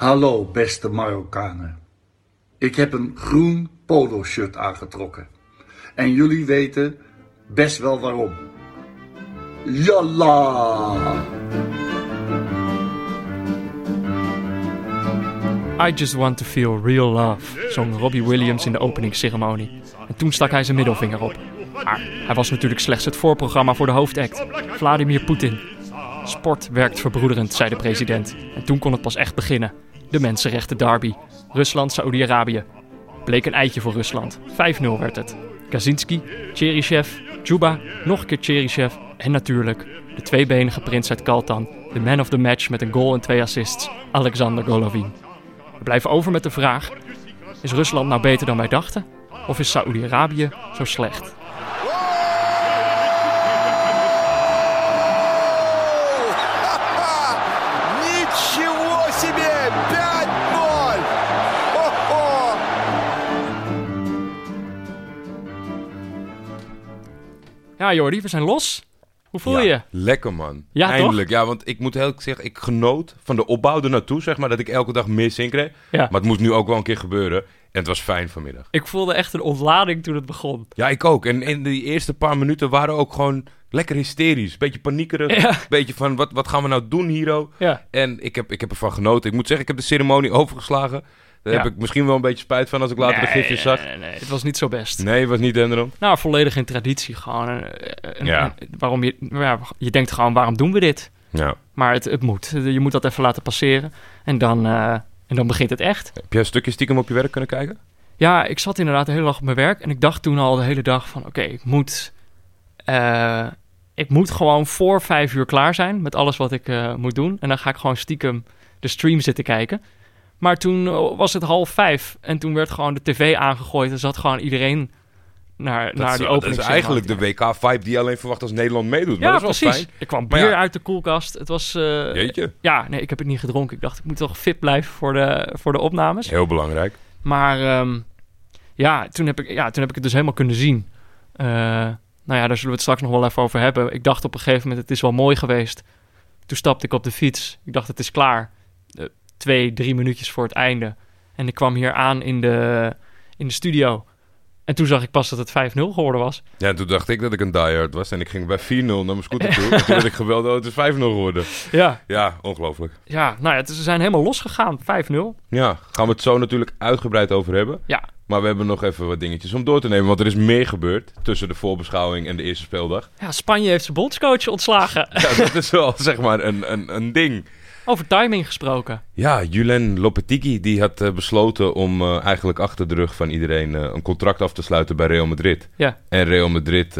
Hallo beste Marokkanen. Ik heb een groen polo shirt aangetrokken. En jullie weten best wel waarom. Yalla! I Just Want to Feel Real Love, zong Robbie Williams in de openingsceremonie. En toen stak hij zijn middelvinger op. Maar hij was natuurlijk slechts het voorprogramma voor de hoofdact, Vladimir Poetin. Sport werkt verbroederend, zei de president. En toen kon het pas echt beginnen. De mensenrechten derby. Rusland-Saoedi-Arabië. Bleek een eitje voor Rusland. 5-0 werd het. Kaczynski, Cheryshev, Juba, nog een keer Cheryshev en natuurlijk de tweebenige prins uit Kaltan, de man of the match met een goal en twee assists, Alexander Golovin. We blijven over met de vraag: is Rusland nou beter dan wij dachten? Of is Saoedi-Arabië zo slecht? Ja, Jordi, we zijn los. Hoe voel je je? Lekker man. Ja, Eindelijk. Ja, want ik moet heel eerlijk zeggen, ik genoot van de opbouw ernaartoe, zeg maar, dat ik elke dag meer zin kreeg. Ja. Maar het moest nu ook wel een keer gebeuren. En het was fijn vanmiddag. Ik voelde echt een ontlading toen het begon. Ja, ik ook. En in die eerste paar minuten waren ook gewoon lekker hysterisch. Beetje paniekerig. Ja. Beetje van, wat, wat gaan we nou doen, Hiro? Ja. En ik heb, ik heb ervan genoten. Ik moet zeggen, ik heb de ceremonie overgeslagen. Daar Ja. heb ik misschien wel een beetje spijt van als ik later de gifjes zag. Nee, het was niet zo best. Nee, was niet Denderom. Nou, volledig in traditie gewoon. Ja. Waarom je, ja, je denkt gewoon, waarom doen we dit? Ja. Maar het, het moet. Je moet dat even laten passeren. En dan, eh, en dan begint het echt. Heb jij een stukje stiekem op je werk kunnen kijken? Ja, ik zat inderdaad de hele dag op mijn werk. En ik dacht toen al de hele dag van... Oké, ik moet... eh, ik moet gewoon voor vijf uur klaar zijn met alles wat ik eh, moet doen. En dan ga ik gewoon stiekem de stream zitten kijken. Maar toen eh, was het half vijf. En toen werd gewoon de tv aangegooid. En zat gewoon iedereen naar, Dat, naar is, die dat opening. is eigenlijk de WK-vibe die je alleen verwacht als Nederland meedoet. Maar Ja, dat is wel precies. fijn. Er kwam Maar bier ja. uit de koelkast. Het was... Jeetje. ja, nee, ik heb het niet gedronken. Ik dacht, ik moet toch fit blijven voor de, voor de opnames. Heel belangrijk. Maar ehm, ja, toen heb ik, ja, toen heb ik het dus helemaal kunnen zien. Eh, nou ja, daar zullen we het straks nog wel even over hebben. Ik dacht op een gegeven moment, het is wel mooi geweest. Toen stapte ik op de fiets. Ik dacht, het is klaar. Twee, drie minuutjes voor het einde. En ik kwam hier aan in de, in de studio. En toen zag ik pas dat het 5-0 geworden was. Ja, toen dacht ik dat ik een diehard was. En ik ging bij 4-0 naar mijn scooter toe. en toen werd ik gebeld, oh, het is 5-0 geworden. Ja, Ja, ongelooflijk. ja nou ja, ze zijn helemaal losgegaan. 5-0. Ja, gaan we het zo natuurlijk uitgebreid over hebben. Ja, Maar we hebben nog even wat dingetjes om door te nemen. Want er is meer gebeurd tussen de voorbeschouwing en de eerste speeldag. ja, Spanje heeft zijn bondscoach ontslagen. Ja, dat is wel zeg maar een, een, een ding. Over timing gesproken. Ja, Julen Lopetegui die had eh, besloten om eh, eigenlijk achter de rug van iedereen eh, een contract af te sluiten bij Real Madrid. Ja, En Real Madrid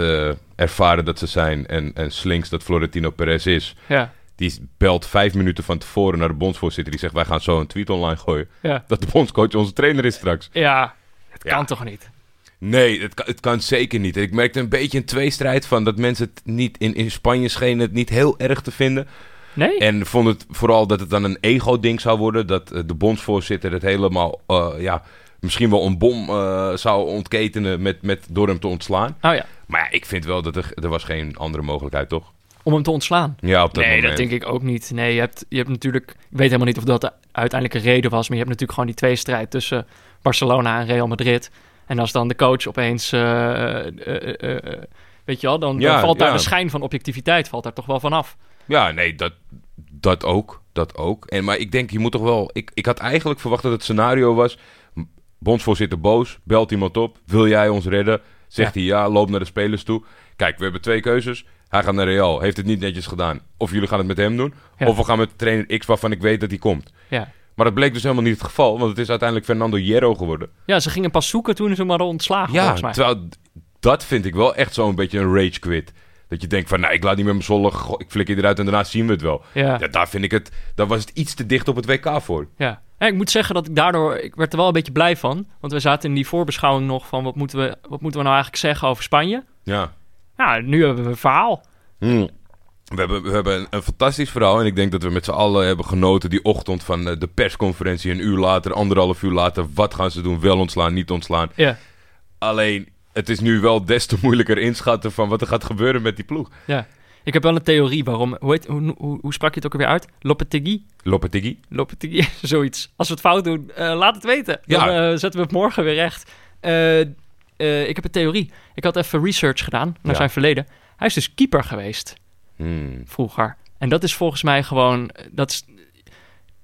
ervaren dat ze zijn en, en slinks dat Florentino Perez is. ja, Die belt vijf minuten van tevoren naar de bondsvoorzitter. Die zegt, wij gaan zo een tweet online gooien. ja. Dat de bondscoach onze trainer is straks. Ja, het kan toch niet? Nee, het kan, het kan zeker niet. Ik merkte een beetje een tweestrijd van dat mensen het niet... In, in Spanje schenen het niet heel erg te vinden. Nee? En vonden het vooral dat het dan een ego-ding zou worden. Dat eh, de bondsvoorzitter het helemaal... eh, ja, misschien wel een bom eh, zou ontketenen met, met, door hem te ontslaan. Oh ja, Maar ja, ik vind wel dat er, er was geen andere mogelijkheid, toch? om hem te ontslaan. Ja, op dat nee, moment. dat denk ik ook niet. Nee, je hebt, je hebt natuurlijk... Ik weet helemaal niet of dat de uiteindelijke reden was... maar je hebt natuurlijk gewoon die tweestrijd tussen Barcelona en Real Madrid. En als dan de coach opeens... eh, eh, eh, eh, weet je wel, dan, dan valt daar ja. de schijn van objectiviteit valt daar toch wel van af. Ja, nee, dat, dat ook. Dat ook. En, maar ik denk, je moet toch wel... Ik, ik had eigenlijk verwacht dat het scenario was... Bondsvoorzitter boos, belt iemand op. Wil jij ons redden? Zegt hij ja, loop naar de spelers toe. Kijk, we hebben twee keuzes. Hij gaat naar Real, heeft het niet netjes gedaan. Of jullie gaan het met hem doen. Ja. Of we gaan met trainer X waarvan ik weet dat hij komt. Ja. Maar dat bleek dus helemaal niet het geval. Want het is uiteindelijk Fernando Hierro geworden. ja, ze gingen pas zoeken toen ze maar ontslagen, Ja, volgens mij. terwijl dat vind ik wel echt zo'n beetje een rage quit. Dat je denkt van, nou, ik laat niet meer mijn zollen, ik flik je eruit en daarna zien we het wel. Ja. Ja, daar vind ik het, daar was het iets te dicht op het WK voor. Ja. En ik moet zeggen dat ik daardoor... Ik werd er wel een beetje blij van. Want we zaten in die voorbeschouwing nog van... wat moeten we, wat moeten we nou eigenlijk zeggen over Spanje? Ja. Nou, nu hebben we een verhaal. Hmm. We hebben, we hebben een, een fantastisch verhaal en ik denk dat we met z'n allen hebben genoten die ochtend van eh, de persconferentie. Een uur later, anderhalf uur later, wat gaan ze doen? Wel ontslaan, niet ontslaan. Ja. Alleen, het is nu wel des te moeilijker inschatten van wat er gaat gebeuren met die ploeg. Ja. Ik heb wel een theorie waarom... Hoe, heet, hoe, hoe, hoe sprak je het ook alweer uit? Lopetegui? Lopetegui. Lopetegui, zoiets. Als we het fout doen, eh, laat het weten. Dan Ja. eh, zetten we het morgen weer recht. Eh, ik heb een theorie. Ik had even research gedaan naar Ja. zijn verleden. Hij is dus keeper geweest Hmm. vroeger. En dat is volgens mij gewoon... Dat is,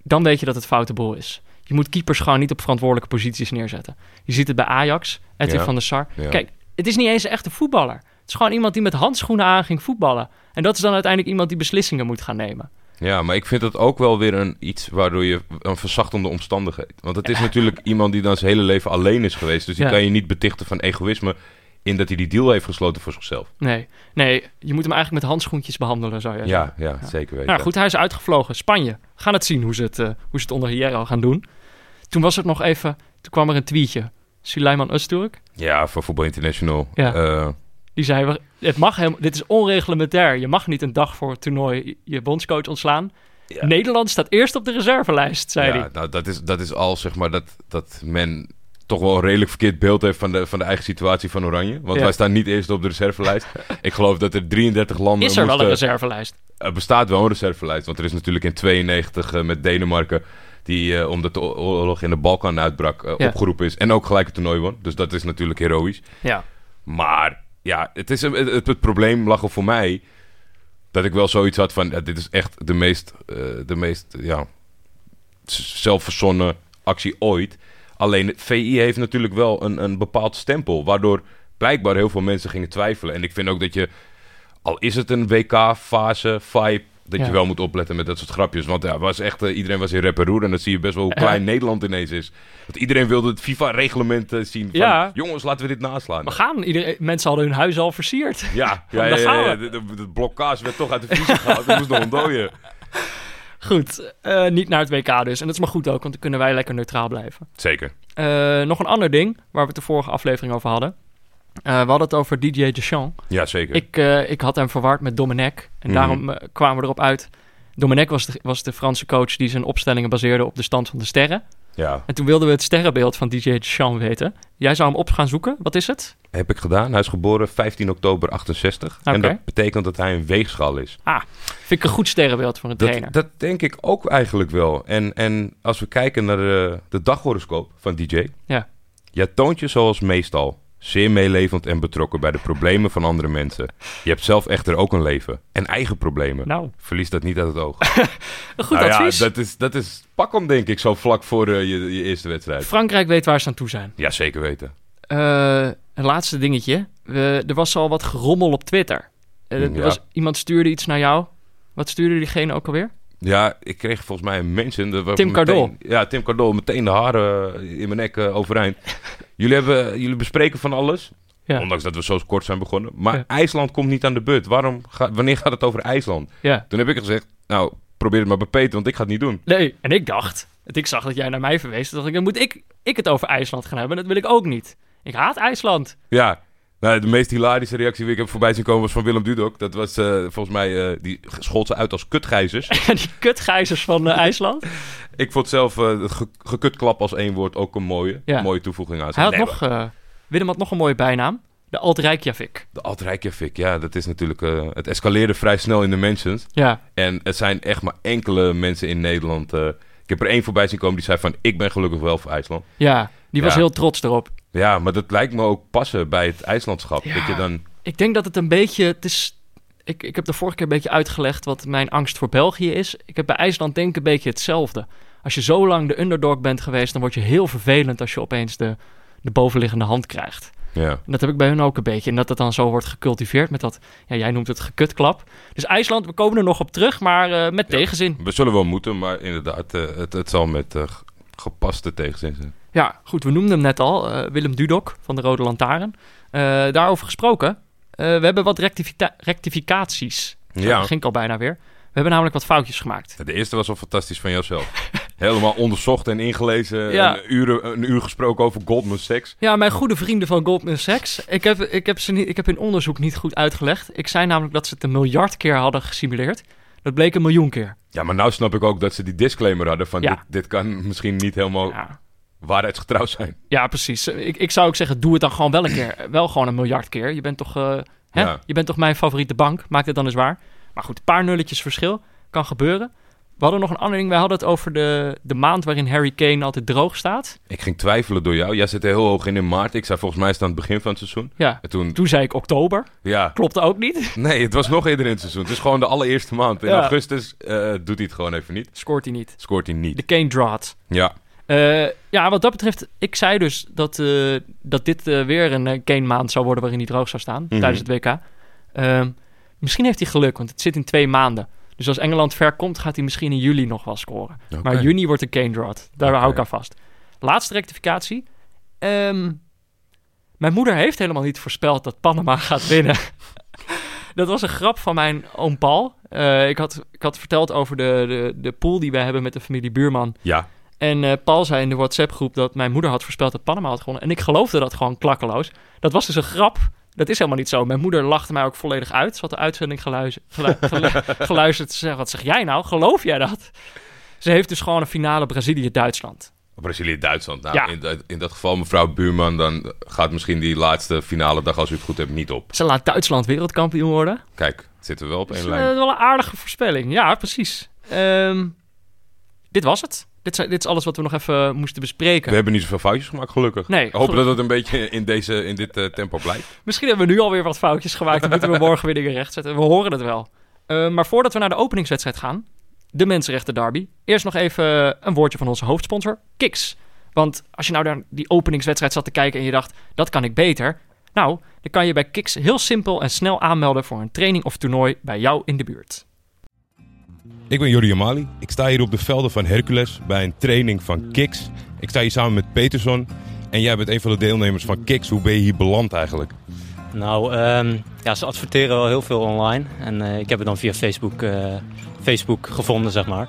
dan weet je dat het foute boel is. Je moet keepers gewoon niet op verantwoordelijke posities neerzetten. Je ziet het bij Ajax, Edwin Ja. van der Sar. Ja. Kijk, het is niet eens een echte voetballer. Het is gewoon iemand die met handschoenen aan ging voetballen. En dat is dan uiteindelijk iemand die beslissingen moet gaan nemen. Ja, maar ik vind het ook wel weer een iets waardoor je een verzachtende omstandigheid. Want het is natuurlijk iemand die dan zijn hele leven alleen is geweest. Dus die Ja. kan je niet betichten van egoïsme in dat hij die deal heeft gesloten voor zichzelf. Nee, nee, je moet hem eigenlijk met handschoentjes behandelen, zou je zeggen. Ja, ja, zeker weten. Nou goed, hij is uitgevlogen. Spanje. Gaan het zien hoe ze het, eh, hoe ze het onder Hierro gaan doen. Toen was het nog even... Toen kwam er een tweetje. Suleiman Öztürk. Ja, voor Voetbal International. Ja. Eh, Die zei, het mag helemaal, dit is onreglementair. Je mag niet een dag voor het toernooi je- bondscoach ontslaan. Ja. Nederland staat eerst op de reservelijst, zei ja, hij. nou, dat is, dat is al zeg maar dat, dat men toch wel een redelijk verkeerd beeld heeft van de, van de eigen situatie van Oranje. Want Ja. wij staan niet eerst op de reservelijst. ik geloof dat er 33 landen Is er wel een reservelijst? Er bestaat wel een reservelijst, want er is natuurlijk in 92 eh, met Denemarken, die eh, omdat de oorlog in de Balkan uitbrak, eh, Ja. opgeroepen is en ook gelijk het toernooi won. Dus dat is natuurlijk heroïsch. Ja. Maar ja, het, is, het, het, het probleem lag er voor mij dat ik wel zoiets had van, dit is echt de meest, eh, de meest ja, zelfverzonnen actie ooit. Alleen het VI heeft natuurlijk wel een, een bepaald stempel, waardoor blijkbaar heel veel mensen gingen twijfelen. En ik vind ook dat je, al is het een WK-fase, vibe, dat Ja. je wel moet opletten met dat soort grapjes. Want ja, was echt, eh, iedereen was in rep en roer en dan zie je best wel hoe klein Nederland ineens is. Want iedereen wilde het FIFA-reglement eh, zien van, Ja. jongens, laten we dit naslaan. We gaan. Iedereen, mensen hadden hun huis al versierd. Ja, ja, ja. De, de, de blokkaas werd toch uit de vriezer gehaald. Dat moest nog ontdooien. Goed, eh, niet naar het WK dus. En dat is maar goed ook, want dan kunnen wij lekker neutraal blijven. Zeker. Nog een ander ding, waar we het de vorige aflevering over hadden. Eh, we hadden het over Didier Deschamps. Ja, zeker. Ik, eh, ik had hem verward met Domenech. En Mhm. daarom eh, kwamen we erop uit. Domenech was de, was de Franse coach die zijn opstellingen baseerde op de stand van de sterren. Ja, En toen wilden we het sterrenbeeld van DJ Deschamps weten. Jij zou hem op gaan zoeken. Wat is het? heb ik gedaan. Hij is geboren 15 oktober 68. En dat betekent dat hij een weegschaal is. Ah, vind ik een goed sterrenbeeld voor een trainer. Dat, dat denk ik ook eigenlijk wel. En, en als we kijken naar de, de daghoroscoop van DJ. Ja. Jij toont je zoals meestal. Zeer meelevend en betrokken bij de problemen van andere mensen. Je hebt zelf echter ook een leven. En eigen problemen. Nou, Verlies dat niet uit het oog. een goed Nou ja, advies. dat is, dat is pak hem denk ik zo vlak voor eh, je, je eerste wedstrijd. Frankrijk weet waar ze aan toe zijn. Ja, zeker weten. Eh, een laatste dingetje. We, er was al wat gerommel op Twitter. Eh, er Ja. was, iemand stuurde iets naar jou. Wat stuurde diegene ook alweer? Ja, ik kreeg volgens mij een mention. Tim meteen- Cardol. Ja, Tim Cardol. Meteen de haren eh, in mijn nek eh, overeind. Jullie, hebben, jullie bespreken van alles. Ja. Ondanks dat we zo kort zijn begonnen. Maar Ja. IJsland komt niet aan de beurt. Waarom ga, wanneer gaat het over IJsland? Ja. Toen heb ik gezegd, nou, probeer het maar bij Peter, want ik ga het niet doen. Nee, en ik dacht, ik zag dat jij naar mij verwees. Dacht ik, dan moet ik, ik het over IJsland gaan hebben. Dat wil ik ook niet. Ik haat IJsland. Ja, nou, de meest hilarische reactie die ik heb voorbij zien komen was van Willem Dudok. Dat was eh, volgens mij, eh, die schold ze uit als kutgijzers. En die kutgijzers van eh, IJsland. ik vond zelf het ge- gekutklap als één woord ook een mooie, Ja. mooie toevoeging aan. Hij had Nee, nog, eh, Willem had nog een mooie bijnaam. De Alt Reykjavik. De Alt Reykjavik, ja, dat is natuurlijk... het escaleerde vrij snel in de mentions. Ja, En het zijn echt maar enkele mensen in Nederland... ik heb er één voorbij zien komen die zei van... ik ben gelukkig wel voor IJsland. ja, die was heel trots erop. Ja, maar dat lijkt me ook passen bij het IJslandschap. Ja. Dat je dan... Ik denk dat het een beetje. Het is, ik, ik heb de vorige keer een beetje uitgelegd wat mijn angst voor België is. Ik heb bij IJsland denk ik een beetje hetzelfde. Als je zo lang de underdog bent geweest, dan word je heel vervelend als je opeens de, de bovenliggende hand krijgt. Ja, En dat heb ik bij hun ook een beetje. En dat het dan zo wordt gecultiveerd met dat, ja, jij noemt het gekutklap. Dus IJsland, we komen er nog op terug, maar eh, met tegenzin. we zullen wel moeten, maar inderdaad, eh, het, het zal met eh, gepaste tegenzin zijn. Ja, goed, we noemden hem net al, eh, Willem Dudok van de Rode Lantaarn. Eh, daarover gesproken, eh, we hebben wat rectifica- rectificaties. Zo, Ja. dat ging ik al bijna weer. We hebben namelijk wat foutjes gemaakt. De eerste was al fantastisch van jouzelf. Helemaal onderzocht en ingelezen. Ja. Een, uur, een uur gesproken over Goldman Sachs. Ja, mijn goede vrienden van Goldman Sachs. Ik heb, ik, heb ze niet, ik heb hun onderzoek niet goed uitgelegd. Ik zei namelijk dat ze het een miljard keer hadden gesimuleerd. Dat bleek een miljoen keer. Ja, maar nou snap ik ook dat ze die disclaimer hadden van Ja. dit, dit kan misschien niet helemaal Ja, waarheidsgetrouw zijn. ja precies. Ik, ik zou ook zeggen, doe het dan gewoon wel een keer. Wel gewoon een miljard keer. Je bent toch eh, Hè? Ja. Je bent toch mijn favoriete bank? Maak het dan eens waar. Maar goed, een paar nulletjes verschil. Kan gebeuren. We hadden nog een ander ding. Wij hadden het over de, de maand waarin Harry Kane altijd droog staat. Ik ging twijfelen door jou. Jij zit er heel hoog in in maart. Ik zei volgens mij is het aan het begin van het seizoen. Ja, En toen, toen zei ik oktober. ja. Klopte ook niet. Nee, het was nog eerder in het seizoen. Het is gewoon de allereerste maand. In Ja. augustus eh, doet hij het gewoon even niet. Scoort hij niet. Scoort hij niet. De Kane drought. Ja, Eh, ja, wat dat betreft, ik zei dus dat, eh, dat dit eh, weer een Kane maand zou worden waarin hij droog zou staan Mhm. tijdens het WK. Ehm, misschien heeft hij geluk, want het zit in twee maanden. Dus als Engeland ver komt, gaat hij misschien in juli nog wel scoren. Maar juni wordt een Kane drought. Daar hou ik aan vast. Laatste rectificatie. Ehm, mijn moeder heeft helemaal niet voorspeld dat Panama gaat winnen. dat was een grap van mijn oom Paul. Ik, had, ik had verteld over de, de, de pool die wij hebben met de familie Buurman. ja. En eh, Paul zei in de WhatsApp-groep dat mijn moeder had voorspeld dat Panama had gewonnen. En ik geloofde dat gewoon klakkeloos. Dat was dus een grap. Dat is helemaal niet zo. Mijn moeder lachte mij ook volledig uit. Ze had de uitzending geluister, gelu- gelu- geluisterd. Ze zei, wat zeg jij nou? Geloof jij dat? Ze heeft dus gewoon een finale Brazilië-Duitsland. Brazilië-Duitsland. Nou, Ja. in, dat- in dat geval, mevrouw Buurman, dan gaat misschien die laatste finale dag, als u het goed hebt, niet op. Ze laat Duitsland wereldkampioen worden. Kijk, zitten we wel op één is eh, lijn. wel een aardige voorspelling. Ja, precies. Ehm, dit was het. Dit, is alles wat we nog even moesten bespreken. We hebben niet zoveel foutjes gemaakt, gelukkig. Nee, hoop dat het een beetje in, deze, in dit eh, tempo blijft. Misschien hebben we nu alweer wat foutjes gemaakt. Dan moeten we morgen weer dingen rechtzetten. We horen het wel. Eh, maar voordat we naar de openingswedstrijd gaan, de Mensenrechten Derby. Eerst nog even een woordje van onze hoofdsponsor, Kiks. Want als je nou naar die openingswedstrijd zat te kijken en je dacht, dat kan ik beter. Nou, dan kan je bij Kiks heel simpel en snel aanmelden voor een training of toernooi bij jou in de buurt. Ik ben Jordi Amali. Ik sta hier op de velden van Hercules bij een training van Kiks. Ik sta hier samen met Peterson. En jij bent een van de deelnemers van Kiks. Hoe ben je hier beland eigenlijk? Nou, ehm, ja, ze adverteren wel heel veel online. En eh, ik heb het dan via Facebook, eh, Facebook gevonden, zeg maar.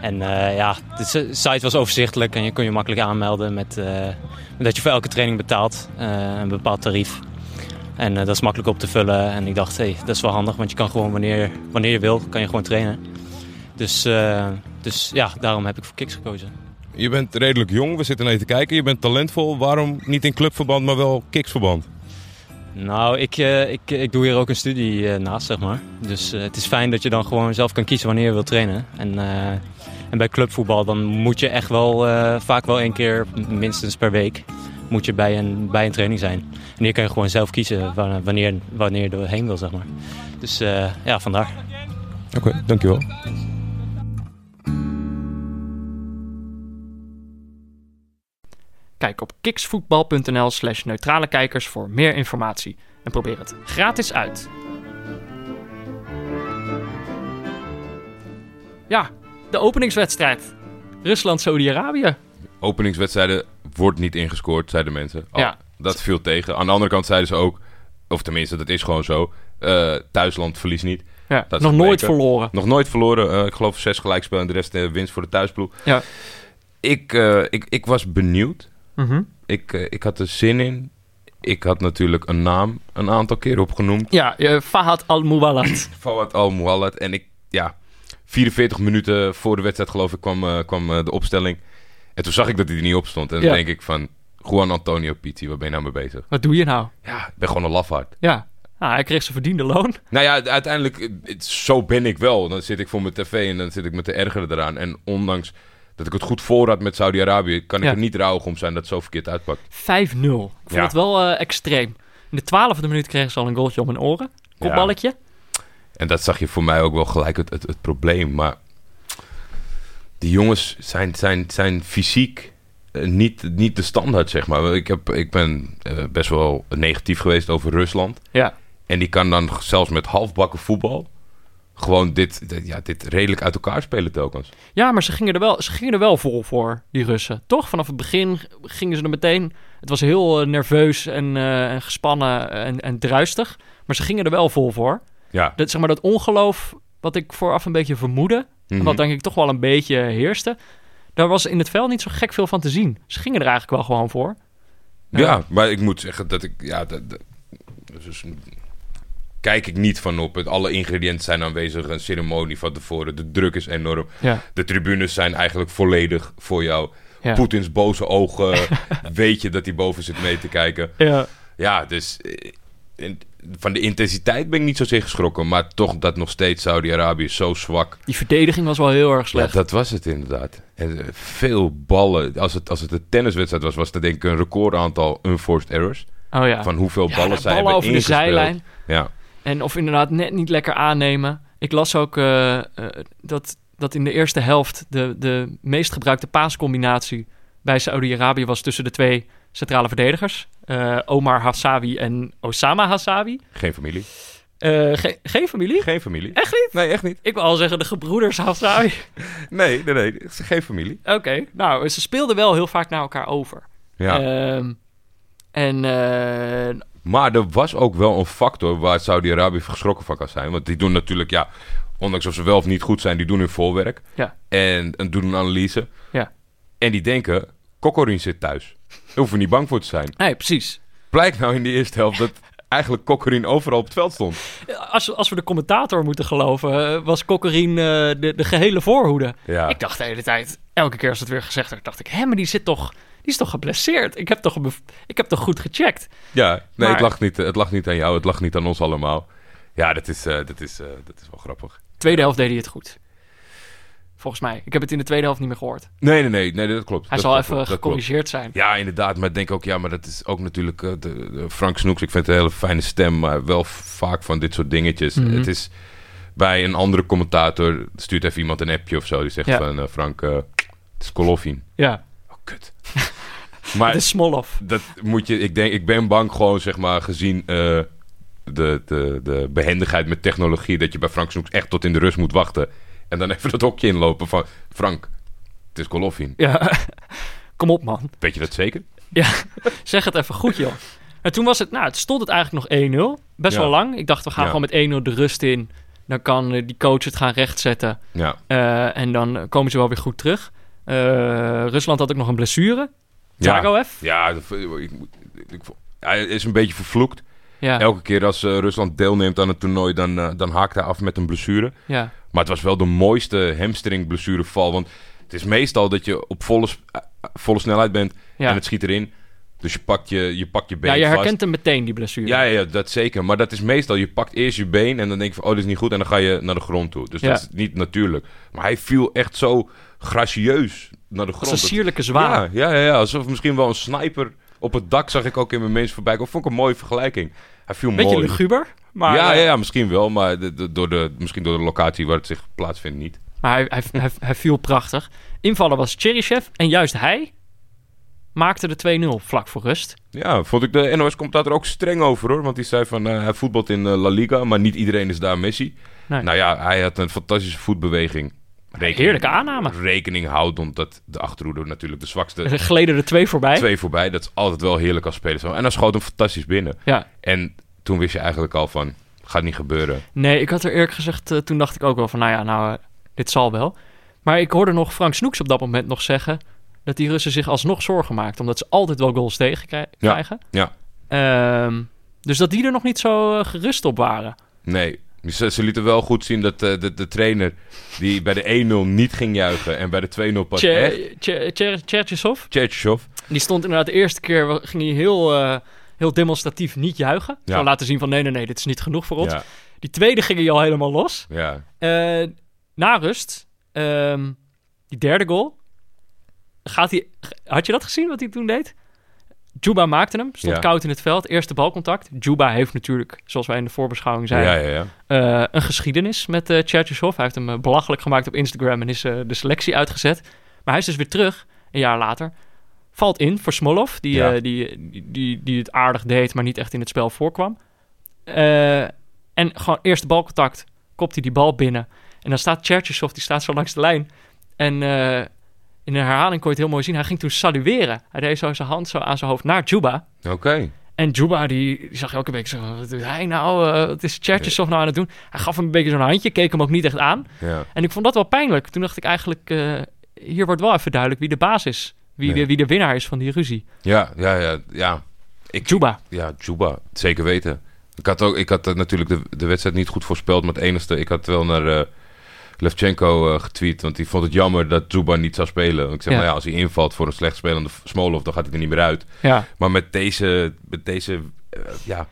En eh, ja, de site was overzichtelijk en je kon je makkelijk aanmelden met, dat je voor elke training betaalt. een bepaald tarief. En dat is makkelijk op te vullen. En ik dacht, hé, hey, dat is wel handig, want je kan gewoon wanneer, wanneer je wil, kan je gewoon trainen. Dus, eh, dus ja, daarom heb ik voor Kiks gekozen. Je bent redelijk jong. We zitten je te kijken. Je bent talentvol. Waarom niet in clubverband, maar wel Kiksverband? Nou, ik, eh, ik, ik doe hier ook een studie eh, naast, zeg maar. Dus het is fijn dat je dan gewoon zelf kan kiezen wanneer je wilt trainen. En, en bij clubvoetbal dan moet je echt wel vaak wel één keer, minstens per week, moet je bij een, bij een training zijn. En hier kan je gewoon zelf kiezen wa- wanneer, wanneer je erheen wil, zeg maar. Dus ja, vandaar. Oké, dankjewel. Kijk op kiksvoetbal.nl slash neutrale kijkers voor meer informatie. En probeer het gratis uit. Ja, de openingswedstrijd. Rusland-Saudi-Arabië. Openingswedstrijden wordt niet ingescoord, zeiden mensen. Oh, Ja. Dat viel tegen. Aan de andere kant zeiden ze ook, of tenminste, dat is gewoon zo. eh, thuisland verliest niet. Ja, Dat nog nooit verloren. Nog nooit verloren. eh, ik geloof zes gelijkspel en de rest eh, winst voor de thuisploeg. Ja. Ik, ik, ik was benieuwd. Mhm. Ik, eh, ik had er zin in. Ik had natuurlijk een naam een aantal keer opgenoemd. Ja, eh, Fahad Al-Muwallad. Fawad Al-Muwallad. En ik, ja, 44 minuten voor de wedstrijd geloof ik kwam, eh, kwam de opstelling. En toen zag ik dat hij er niet op stond. En Ja. dan denk ik van, Juan Antonio Pitti, waar ben je nou mee bezig? Wat doe je nou? Ja, ik ben gewoon een lafaard. Ja, ah, hij kreeg zijn verdiende loon. Nou ja, uiteindelijk, zo ben ik wel. Dan zit ik voor mijn tv en dan zit ik me te ergeren eraan. En ondanks dat ik het goed voor had met Saudi-Arabië, kan ik Ja. er niet rouwig om zijn dat het zo verkeerd uitpakt. 5-0. Ik vond Ja. het wel eh, extreem. In de twaalfde minuut kregen ze al een goaltje om hun oren. Kopballetje. En dat zag je voor mij ook wel gelijk het, het, het probleem. Maar die jongens zijn, zijn, zijn fysiek eh, niet, niet de standaard, zeg maar. Ik, heb, ik ben eh, best wel negatief geweest over Rusland. Ja. En die kan dan zelfs met halfbakken voetbal gewoon dit, dit- ja, dit redelijk uit elkaar spelen telkens. Ja, maar ze gingen, er wel, ze gingen er wel vol voor, die Russen. Toch? Vanaf het begin gingen ze er meteen... Het was heel eh, nerveus en, eh, en gespannen en, en druistig. Maar ze gingen er wel vol voor. Ja. Dat, zeg maar, dat ongeloof wat ik vooraf een beetje vermoedde... Mhm. wat denk ik toch wel een beetje heerste... daar was in het veld niet zo gek veel van te zien. Ze gingen er eigenlijk wel gewoon voor. Ja, maar ik moet zeggen dat ik... Ja, dat, dat- dus kijk ik niet van op. Alle ingrediënten zijn aanwezig. Een ceremonie van tevoren. De druk is enorm. Ja. De tribunes zijn eigenlijk volledig voor jou. Ja. Poetins boze ogen. weet je dat hij boven zit mee te kijken. Ja. Ja, dus... eh, van de intensiteit ben ik niet zozeer geschrokken. Maar toch dat nog steeds Saudi-Arabië zo zwak. Die verdediging was wel heel erg Ja, slecht. dat was het inderdaad. En, eh, veel ballen. Als het, als het een tenniswedstrijd was, was het denk ik een record aantal unforced errors. oh ja. Van hoeveel Ja, ballen zij ballen hebben over de zijlijn. Ja, En of inderdaad net niet lekker aannemen. Ik las ook eh, eh, dat, dat in de eerste helft de, de meest gebruikte paascombinatie bij Saudi-Arabië was tussen de twee centrale verdedigers. Eh, Omar Hassawi en Osama Hassawi. geen familie. Eh, ge- geen familie? Geen familie. Echt niet? Nee, echt niet. Ik wil al zeggen de gebroeders Hassawi. Nee, nee, nee. Geen familie. Oké, nou, ze speelden wel heel vaak naar elkaar over. Ja. Ehm, en eh, Maar er was ook wel een factor waar Saudi-Arabië geschrokken van kan zijn. Want die doen natuurlijk, ja, ondanks of ze wel of niet goed zijn, die doen hun voorwerk. ja, En, en doen een analyse. ja. En die denken, Kokkorin zit thuis. Daar hoeven we niet bang voor te zijn. Nee, precies. Blijkt nou in de eerste helft dat eigenlijk Kokkorin overal op het veld stond. Als, als we de commentator moeten geloven, was Kokkerien eh, de, de gehele voorhoede. Ja. Ik dacht de hele tijd, elke keer als het weer gezegd werd, dacht ik, hé, maar die zit toch, die is toch geblesseerd? Ik heb toch, ik heb toch goed gecheckt? Ja, nee, Maar- het, lag niet, het lag niet aan jou, het lag niet aan ons allemaal. Ja, dat is, eh, dat is, eh, dat is wel grappig. Tweede helft deed hij het goed. Volgens mij. Ik heb het in de tweede helft niet meer gehoord. Nee, nee, nee, nee dat klopt. Hij dat zal klopt, even gecorrigeerd zijn. Ja, inderdaad. Maar ik denk ook, ja, maar dat is ook natuurlijk eh, de, de Frank Snoeks. Ik vind het een hele fijne stem, maar wel vaak van dit soort dingetjes. Mhm. Het is bij een andere commentator, stuurt even iemand een appje of zo. Die zegt Ja. van, eh, Frank, eh, het is Golovin. Ja, Oh, kut. maar het is Smolov. dat moet je, ik denk, ik ben bang gewoon, zeg maar, gezien de, de, de behendigheid met technologie, dat je bij Frank Snoeks echt tot in de rust moet wachten. En dan even dat hokje inlopen van, Frank, het is Golovin. Ja, kom op man. Weet je dat zeker? Ja, zeg het even goed joh. En toen was het, nou, het stond het eigenlijk nog 1-0. Best Ja. wel lang. Ik dacht, we gaan Ja. gewoon met 1-0 de rust in. Dan kan eh, die coach het gaan rechtzetten. Ja. Eh, en dan komen ze wel weer goed terug. Eh, Rusland had ook nog een blessure. Zagoev. Ja, dat- ik, ik, hij is een beetje vervloekt. Ja, Elke keer als Rusland deelneemt aan het toernooi, dan, dan haakt hij af met een blessure. ja. Maar het was wel de mooiste hamstring-blessureval. Want het is meestal dat je op volle, eh, volle snelheid bent Ja. en het schiet erin. Dus je pakt je, je, pakt je been ja, je vast. herkent hem meteen, die blessure. Ja, ja, dat zeker. Maar dat is meestal, je pakt eerst je been en dan denk je van, oh, dit is niet goed. En dan ga je naar de grond toe. Dus Ja. dat is niet natuurlijk. Maar hij viel echt zo gracieus naar de grond. een Dat- sierlijke zwaan. ja, ja, ja, ja. Alsof misschien wel een sniper op het dak zag ik ook in mijn mensen voorbij komen. Vond ik een mooie vergelijking. Hij viel Beetje mooi. luguber. Maar, ja, eh, ja, ja, misschien wel. Maar de, de- door de, misschien door de locatie waar het zich plaatsvindt niet. maar hij, hij, hij, hij viel prachtig. Invaller was Cheryshev. En juist hij maakte de 2-0 vlak voor rust. Ja, vond ik de NOS-commentator ook streng over hoor. Want die zei van, eh, hij voetbalt in eh, La Liga, maar niet iedereen is daar Messi. Nee. Nou ja, hij had een fantastische voetbeweging. Rekening, Heerlijke aanname. Rekening houdend dat de achterhoede natuurlijk de zwakste Er gleden er twee voorbij. twee voorbij. Dat is altijd wel heerlijk als speler. zo. En dan schoot hem fantastisch binnen. Ja. En toen wist je eigenlijk al van, gaat niet gebeuren. Nee, ik had er eerlijk gezegd, eh, toen dacht ik ook wel van, nou ja, nou, eh, dit zal wel. Maar ik hoorde nog Frank Snoeks op dat moment nog zeggen dat die Russen zich alsnog zorgen maakten, omdat ze altijd wel goals tegen krij- Ja. krijgen. Ja, Ehm, dus dat die er nog niet zo eh, gerust op waren. nee. Ze, ze lieten wel goed zien dat eh, de, de trainer die bij de 1-0 niet ging juichen en bij de 2-0 pas Tjertjesov, die stond inderdaad de eerste keer, ging hij heel, eh, heel demonstratief niet juichen. Ja. Zo laten zien van, nee, nee, nee, dit is niet genoeg voor ons. Ja, Die tweede ging hij al helemaal los. ja. Eh, na rust, ehm, die derde goal. Gaat hij, had je dat gezien wat hij toen deed? Juba maakte hem, stond Ja. koud in het veld, eerste balcontact. Juba heeft natuurlijk, zoals wij in de voorbeschouwing zeiden, Ja, ja, ja. eh, een geschiedenis met uh. Hij heeft hem eh, belachelijk gemaakt op Instagram en is de selectie uitgezet. Maar hij is dus weer terug, een jaar later. Valt in voor Smolov, die, die, die, die, het aardig deed, maar niet echt in het spel voorkwam. En gewoon eerste balcontact, kopt hij die bal binnen. En dan staat Cherchesov, die staat zo langs de lijn. En in de herhaling kon je het heel mooi zien. Hij ging toen salueren. Hij deed zo zijn hand zo aan zijn hoofd naar Juba. Oké. En Juba, die, die zag een beetje zo... Wat doet hij nou? Eh, wat is Cherchesov nou aan het doen? Hij gaf hem een beetje zo'n handje, keek hem ook niet echt aan. Ja. En ik vond dat wel pijnlijk. Toen dacht ik eigenlijk... eh, hier wordt wel even duidelijk wie de baas is. Wie, Ja. de, wie de winnaar is van die ruzie. Ja, ja, ja, ja. Ik, Juba. Ja, Juba. Zeker weten. Ik had, ook, ik had natuurlijk de, de wedstrijd niet goed voorspeld. Maar het enige, ik had wel naar eh Levchenko eh, getweet. Want die vond het jammer dat Juba niet zou spelen. Ik zeg Ja. maar ja, als hij invalt voor een slecht spelende Smolov, dan gaat hij er niet meer uit. Ja. Maar met deze, met deze eh, ja,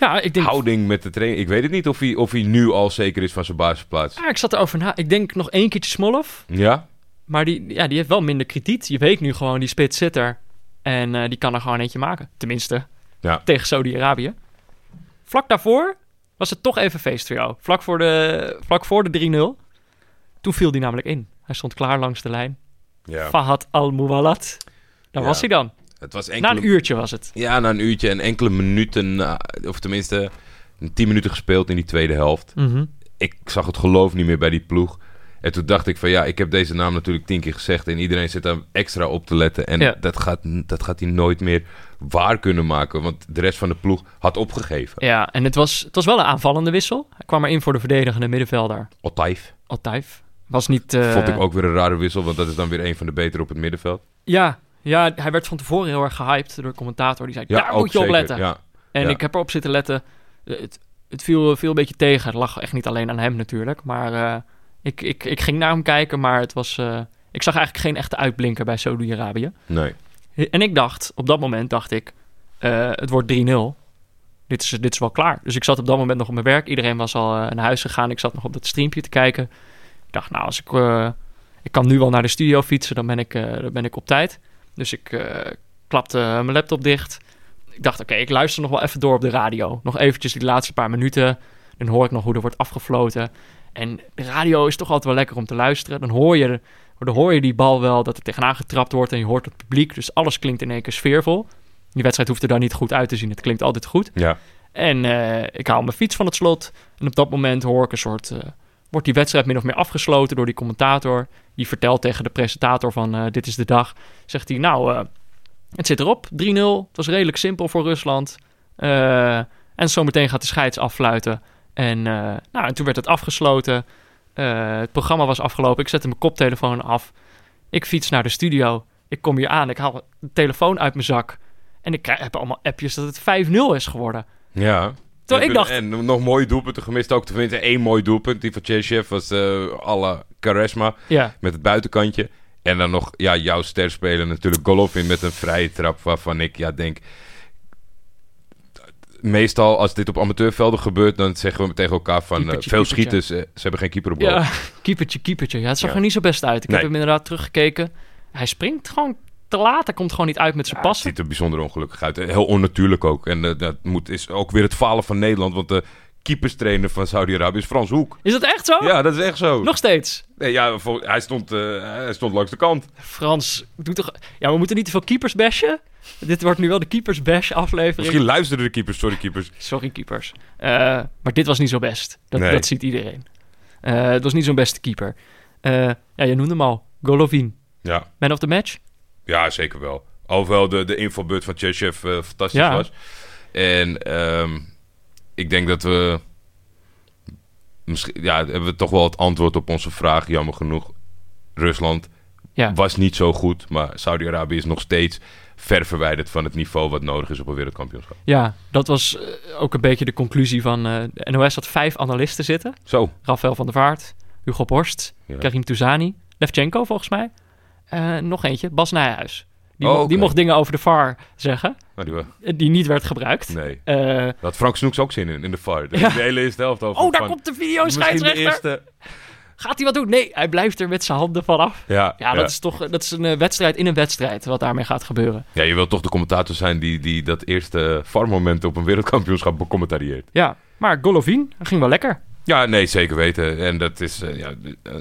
Ja, ik denk... houding met de training. Ik weet het niet of hij, of hij nu al zeker is van zijn basisplaats. Ja, ik zat erover na. Ik denk nog één keertje Smolov. Ja? Maar die, ja, die heeft wel minder krediet. Je weet nu gewoon, die spits zit er. En eh, die kan er gewoon eentje maken. Tenminste, Ja. tegen Saudi-Arabië. Vlak daarvoor was het toch even feest voor jou. Vlak voor de, vlak voor de 3-0. Toen viel hij namelijk in. Hij stond klaar langs de lijn. ja. Fahad Al-Muwalat. Daar Ja. was hij dan. Het was Na een uurtje was het. Ja, na een uurtje en enkele minuten, na- of tenminste tien minuten gespeeld in die tweede helft. Mhm. Ik zag het geloof niet meer bij die ploeg. En toen dacht ik van ja, ik heb deze naam natuurlijk tien keer gezegd. En iedereen zit daar extra op te letten. En Ja. dat, gaat, dat gaat hij nooit meer waar kunnen maken. Want de rest van de ploeg had opgegeven. Ja, en het was, het was wel een aanvallende wissel. Hij kwam erin voor de verdedigende middenvelder. Otaif Altaif. Was niet... eh, vond ik ook weer een rare wissel. Want dat is dan weer een van de betere op het middenveld. Ja, ja, hij werd van tevoren heel erg gehyped door de commentator. Die zei, Ja, daar moet je op letten. Ja. En Ja. ik heb erop zitten letten. Het, het viel, viel een beetje tegen. Het lag echt niet alleen aan hem natuurlijk. Maar eh, ik, ik, ik ging naar hem kijken, maar het was... eh, ik zag eigenlijk geen echte uitblinker bij Saudi-Arabië. Nee. En ik dacht, op dat moment dacht ik... eh, het wordt 3-0. Dit is, dit is wel klaar. Dus ik zat op dat moment nog op mijn werk. Iedereen was al eh, naar huis gegaan. Ik zat nog op dat streampje te kijken. Ik dacht, nou, als ik... ik kan nu wel naar de studio fietsen, dan ben ik, dan ben ik op tijd. Dus ik klapte mijn laptop dicht. Ik dacht, oké, ik luister nog wel even door op de radio. Nog eventjes die laatste paar minuten. Dan hoor ik nog hoe er wordt afgefloten. En de radio is toch altijd wel lekker om te luisteren. Dan hoor je, dan hoor je die bal wel dat er tegenaan getrapt wordt en je hoort het publiek. Dus alles klinkt in één keer sfeervol. Die wedstrijd hoeft er dan niet goed uit te zien. Het klinkt altijd goed. Ja. En eh, ik haal mijn fiets van het slot. En op dat moment hoor ik een soort... eh, wordt die wedstrijd min of meer afgesloten door die commentator. Die vertelt tegen de presentator van eh, dit is de dag. Zegt hij, nou, het zit erop. 3-0. Het was redelijk simpel voor Rusland. En zometeen gaat de scheids affluiten. En, eh, nou, en toen werd het afgesloten. Eh, het programma was afgelopen. Ik zette mijn koptelefoon af. Ik fiets naar de studio. Ik kom hier aan. Ik haal de telefoon uit mijn zak. En ik heb allemaal appjes dat het 5-0 is geworden. Ja. Terwijl ik dacht- En nog mooie doelpunten gemist ook. Tenminste, één mooi doelpunt. Die van Cheshev was eh alle charisma. Ja, Met het buitenkantje. En dan nog ja, jouw sterspeler natuurlijk Golovin met een vrije trap. Waarvan ik ja, denk... Meestal als dit op amateurvelden gebeurt... dan zeggen we tegen elkaar van... eh, Keepertje, veel keepertje. schieters, eh, ze hebben geen keeper op ja. keepertje, keepertje. Ja, het zag Ja. er niet zo best uit. Ik Nee. heb hem inderdaad teruggekeken. Hij springt gewoon te laat. Hij komt gewoon niet uit met zijn Ja, het passen. ziet er bijzonder ongelukkig uit. Heel onnatuurlijk ook. En eh, dat moet, is ook weer het falen van Nederland. Want de keeperstrainer van Saudi-Arabië is Frans Hoek. Is dat echt zo? Ja, dat is echt zo. Nog steeds. Nee, ja, hij, stond, eh, hij stond langs de kant. Frans, doe toch... Ja, we moeten niet te veel keepers bashen. Dit wordt nu wel de keepers bash aflevering. Misschien luisterden de keepers, sorry keepers. Sorry, keepers. Eh, maar dit was niet zo best. Dat, Nee. dat ziet iedereen. Eh, het was niet zo'n beste keeper. Eh, ja, je noemde hem al. Golovin. Ja, Man of the match? ja zeker wel. Alhoewel de, de invalbeurt van Cheshev eh, fantastisch Ja. was. En ehm, ik denk dat we... Misschien, ja, hebben we toch wel het antwoord op onze vraag, jammer genoeg. Rusland Ja. was niet zo goed, maar Saudi-Arabië is nog steeds ver verwijderd van het niveau wat nodig is op een wereldkampioenschap. Ja, dat was eh, ook een beetje de conclusie van... eh, de NOS had vijf analisten zitten. Zo. Rafael van der Vaart, Hugo Borst, Ja. Karim Touzani, Levchenko volgens mij. Eh, nog eentje, Bas Nijhuis. Die, Oh, die mocht dingen over de VAR zeggen, Nou, die, niet werd gebruikt. nee. Had Frank Snoeks ook zin in, in de VAR. De, Ja. de hele eerste helft over. oh, daar van, komt de video scheidsrechter. Gaat hij wat doen? Nee, hij blijft er met zijn handen vanaf. Ja, Ja, dat is toch dat is een eh, wedstrijd in een wedstrijd wat daarmee gaat gebeuren. ja, je wilt toch de commentator zijn die, die dat eerste VAR-moment op een wereldkampioenschap becommentarieert. Ja, maar Golovin ging wel lekker. Ja, nee, zeker weten. En dat is eh, ja,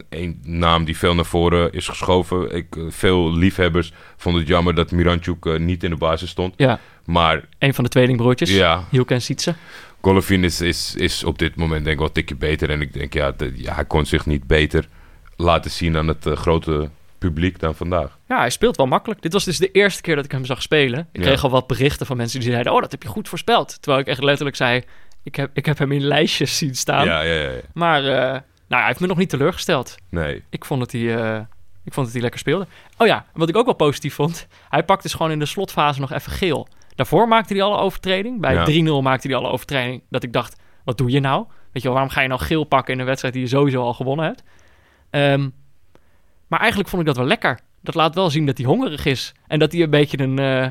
een naam die veel naar voren is geschoven. Ik, eh, veel liefhebbers vonden het jammer dat Miranchuk eh, niet in de basis stond. Ja, Maar een van de tweelingbroertjes. ja, Hielke en Sietse. Golovin is, is, is op dit moment denk ik wel een tikje beter. En ik denk, ja, de- ja hij kon zich niet beter laten zien aan het eh, grote publiek dan vandaag. Ja, hij speelt wel makkelijk. Dit was dus de eerste keer dat ik hem zag spelen. Ik Ja. kreeg al wat berichten van mensen die zeiden... oh, dat heb je goed voorspeld. Terwijl ik echt letterlijk zei... ik heb, ik heb hem in lijstjes zien staan. Ja, ja, ja, ja. Maar eh, nou, hij heeft me nog niet teleurgesteld. Nee. Ik vond, dat hij, eh, ik vond dat hij lekker speelde. Oh ja, wat ik ook wel positief vond... hij pakte dus gewoon in de slotfase nog even geel. Daarvoor maakte hij al een overtreding. Bij Ja. 3-0 maakte hij al een overtreding. Dat ik dacht, wat doe je nou? Weet je wel, waarom ga je nou geel pakken in een wedstrijd die je sowieso al gewonnen hebt? Ehm, maar eigenlijk vond ik dat wel lekker. Dat laat wel zien dat hij hongerig is. En dat hij een beetje een, eh,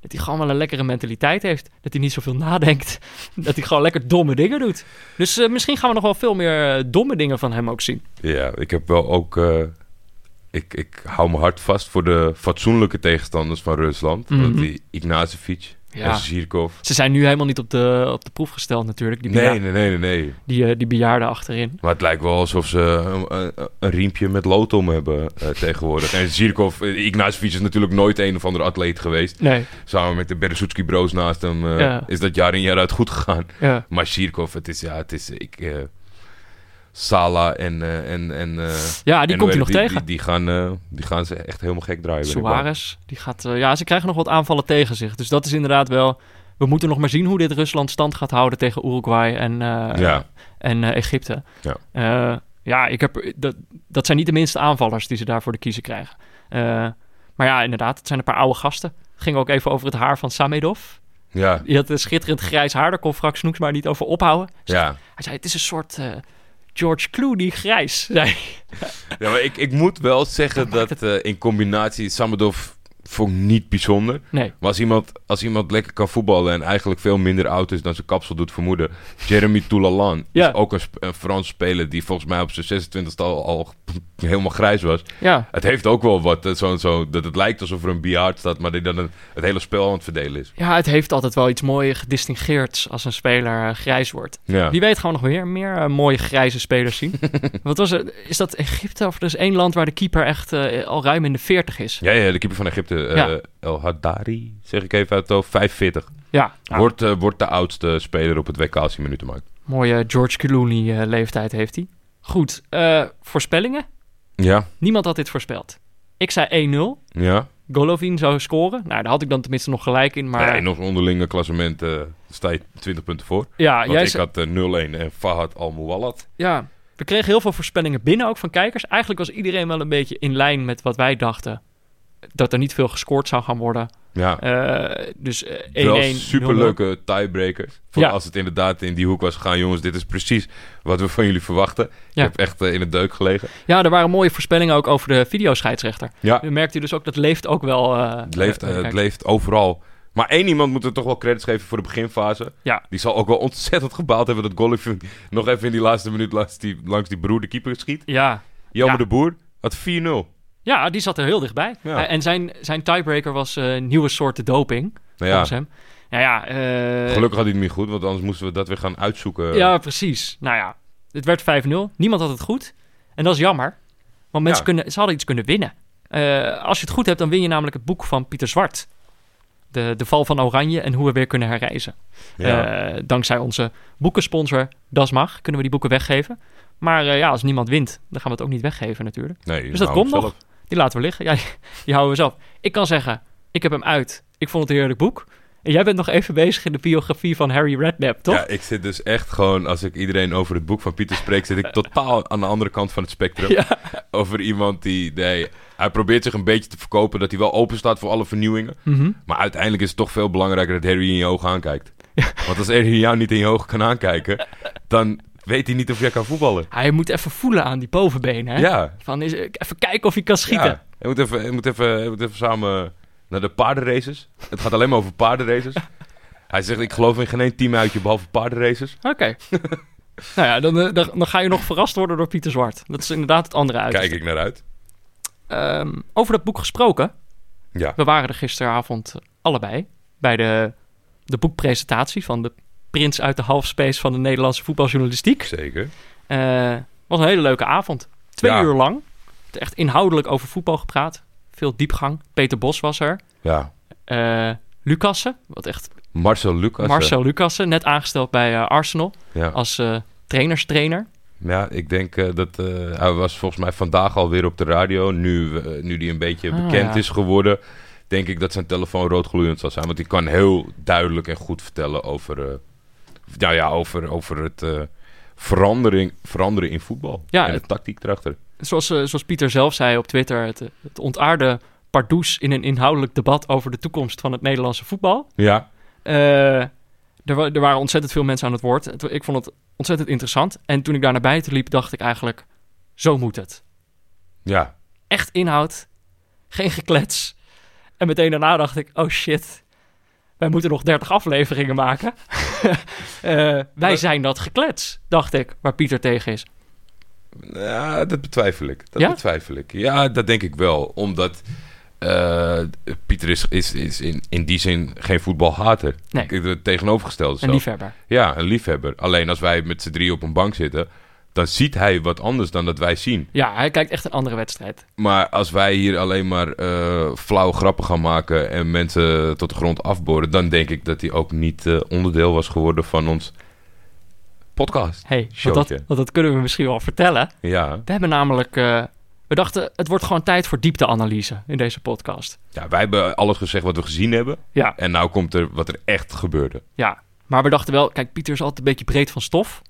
dat hij gewoon wel een lekkere mentaliteit heeft. Dat hij niet zoveel nadenkt. Dat hij gewoon lekker domme dingen doet. Dus eh, misschien gaan we nog wel veel meer eh, domme dingen van hem ook zien. Ja, ik heb wel ook... ik, ik hou me hard vast voor de fatsoenlijke tegenstanders van Rusland. Mhm. Want die Ignacevic Ja. en Zirkov. Ze zijn nu helemaal niet op de, op de proef gesteld natuurlijk. Die, Nee, nee, nee, nee, nee. die, eh, die bejaarden achterin. Maar het lijkt wel alsof ze een, een, een riempje met lood om hebben eh, tegenwoordig. En Zirkov, eh, Ignacevic is natuurlijk nooit een of andere atleet geweest. Nee, Samen met de Beresutski bros naast hem Ja. is dat jaar in jaar uit goed gegaan. ja. Maar Zirkov, het is, ja, het is, ik... Sala en... eh, en, en eh, ja, die en komt hij nog tegen. Die, die, gaan, eh, die gaan ze echt helemaal gek draaien. Suarez, die gaat... ja, ze krijgen nog wat aanvallen tegen zich. Dus dat is inderdaad wel... We moeten nog maar zien hoe dit Rusland stand gaat houden tegen Uruguay en, Ja. en Egypte. Ja. Ja, ik heb, dat, dat zijn niet de minste aanvallers die ze daarvoor de kiezer krijgen. Maar ja, inderdaad, het zijn een paar oude gasten. Ging ook even over het haar van Samedov. Ja, Die had een schitterend grijs haar, daar kon Frank Snoeks maar niet over ophouden. ja. Hij zei, het is een soort George Clooney grijs. Zei. ja maar ik, ik moet wel zeggen dat eh, in combinatie Samedov vond ik niet bijzonder. Nee, Maar als iemand, als iemand lekker kan voetballen en eigenlijk veel minder oud is dan zijn kapsel doet vermoeden. Jeremy Toulalan Ja. is ook een, een Frans speler die volgens mij op zijn 26e al, al helemaal grijs was. ja. Het heeft ook wel wat, eh, zo, zo, dat het lijkt alsof er een bejaard staat, maar die dan het, het hele spel aan het verdelen is. Ja, het heeft altijd wel iets mooi gedistingeerds als een speler eh, grijs wordt. Ja, Wie weet gaan we nog meer, meer eh, mooie grijze spelers zien. Wat was het? Is dat Egypte of er is één land waar de keeper echt al ruim in de 40 is? ja, ja de keeper van Egypte, eh, Ja. El Hadari, zeg ik even uit het hoofd, 45. Ja, nou, Wordt, eh, wordt de oudste speler op het WK als hij minuten maakt. mooie George Clooney eh, leeftijd heeft hij. Goed, eh, voorspellingen? Ja, Niemand had dit voorspeld. Ik zei 1-0. ja. Golovin zou scoren. Nou, daar had ik dan tenminste nog gelijk in. Maar in ons onderlinge klassement sta je 20 punten voor. ja, Want jij ik zei- had eh, 0-1 en Fahad Al-Muwallat. ja, we kregen heel veel voorspellingen binnen ook van kijkers. Eigenlijk was iedereen wel een beetje in lijn met wat wij dachten. Dat er niet veel gescoord zou gaan worden. Ja, Eh, dus eh, 1-1. wel 0-0. superleuke tiebreakers. Voor Ja. Als het inderdaad in die hoek was gegaan. Jongens, dit is precies wat we van jullie verwachten. Ja. Ik heb echt eh, in het deuk gelegen. Ja, er waren mooie voorspellingen ook over de videoscheidsrechter. Ja, Dan merkt u dus ook, dat leeft ook wel. eh, het leeft, eh, eh, het leeft overal. Maar één iemand moet er toch wel credits geven voor de beginfase. Ja. Die zal ook wel ontzettend gebaald hebben dat Golovin nog even in die laatste minuut langs die, langs die broer de keeper schiet. Ja. Jammer Ja. de Boer had 4-0. Ja, die zat er heel dichtbij. Ja. Eh, en zijn, zijn tiebreaker was eh nieuwe soorten doping. Nou ja, hem. Nou ja, eh, gelukkig had hij het niet goed, want anders moesten we dat weer gaan uitzoeken. Ja, precies. Nou ja, het werd 5-0. Niemand had het goed. En dat is jammer. Want mensen Ja. kunnen, ze hadden iets kunnen winnen. Als je het goed hebt, dan win je namelijk het boek van Pieter Zwart. De, de val van Oranje en hoe we weer kunnen herreizen. Ja. Dankzij onze boekensponsor Das Mag kunnen we die boeken weggeven. Maar ja, als niemand wint, dan gaan we het ook niet weggeven natuurlijk. nee, Dus dat nou, komt nog. Die laten we liggen. Ja, die houden we zelf. Ik kan zeggen, ik heb hem uit. Ik vond het een heerlijk boek. En jij bent nog even bezig in de biografie van Harry Redknapp, toch? Ja, ik zit dus echt gewoon, als ik iedereen over het boek van Pieter spreek, zit ik totaal aan de andere kant van het spectrum. Ja. Over iemand die, nee, hij probeert zich een beetje te verkopen dat hij wel open staat voor alle vernieuwingen. Mhm. Maar uiteindelijk is het toch veel belangrijker dat Harry in je ogen aankijkt. Want als Harry jou niet in je ogen kan aankijken, dan weet hij niet of jij kan voetballen. Hij moet even voelen aan die bovenbenen. Hè? Ja, Van even kijken of hij kan schieten. ja. Hij moet even, hij moet even, hij moet even samen naar de paardenraces. Het gaat alleen maar over paardenraces. Hij zegt, ik geloof in geen één team uitje behalve paardenraces. Oké. nou ja, dan, eh, dan, dan ga je nog verrast worden door Pieter Zwart. Dat is inderdaad het andere uit. Kijk ik naar uit. Ehm, over dat boek gesproken. Ja. We waren er gisteravond eh, allebei. Bij de, de boekpresentatie van de prins uit de halfspace van de Nederlandse voetbaljournalistiek. Zeker. Eh was een hele leuke avond. Twee Ja. uur lang. Echt inhoudelijk over voetbal gepraat. Veel diepgang. Peter Bos was er. Ja. Eh Lucassen, wat echt Marcel Lucas. Marcel Lucassen, net aangesteld bij eh, Arsenal Ja. als trainerstrainer. ja, ik denk dat hij was volgens mij vandaag alweer op de radio. Nu, nu die een beetje Ah, bekend ja. is geworden, denk ik dat zijn telefoon roodgloeiend zal zijn. Want hij kan heel duidelijk en goed vertellen over, nou ja, over, over het eh, verandering, veranderen in voetbal. Ja, en de tactiek erachter. Zoals, eh, zoals Pieter zelf zei op Twitter, het, het ontaarde Pardoes in een inhoudelijk debat over de toekomst van het Nederlandse voetbal. Ja, Eh, er, er waren ontzettend veel mensen aan het woord. Ik vond het ontzettend interessant. En toen ik daar naar buiten liep, dacht ik eigenlijk, zo moet het. ja, Echt inhoud, geen geklets. En meteen daarna dacht ik, oh shit, wij moeten nog 30 afleveringen maken. Eh, wij zijn dat geklets, dacht ik, waar Pieter tegen is. Ja, dat betwijfel ik. Dat Ja? betwijfel ik. Ja, dat denk ik wel. Omdat eh, Pieter is, is, is in, in die zin geen voetbalhater. Nee. Het tegenovergestelde Een zelf. liefhebber. Ja, een liefhebber. Alleen als wij met z'n drie op een bank zitten... dan ziet hij wat anders dan dat wij zien. Ja, hij kijkt echt een andere wedstrijd. Maar als wij hier alleen maar eh flauwe grappen gaan maken... en mensen tot de grond afboren... dan denk ik dat hij ook niet eh, onderdeel was geworden van ons podcast. hey, want dat, want dat kunnen we misschien wel vertellen. Ja. We hebben namelijk... eh, we dachten, het wordt gewoon tijd voor diepteanalyse in deze podcast. ja, wij hebben alles gezegd wat we gezien hebben... Ja, En nou komt er wat er echt gebeurde. ja. Maar we dachten wel, kijk, Pieter is altijd een beetje breed van stof.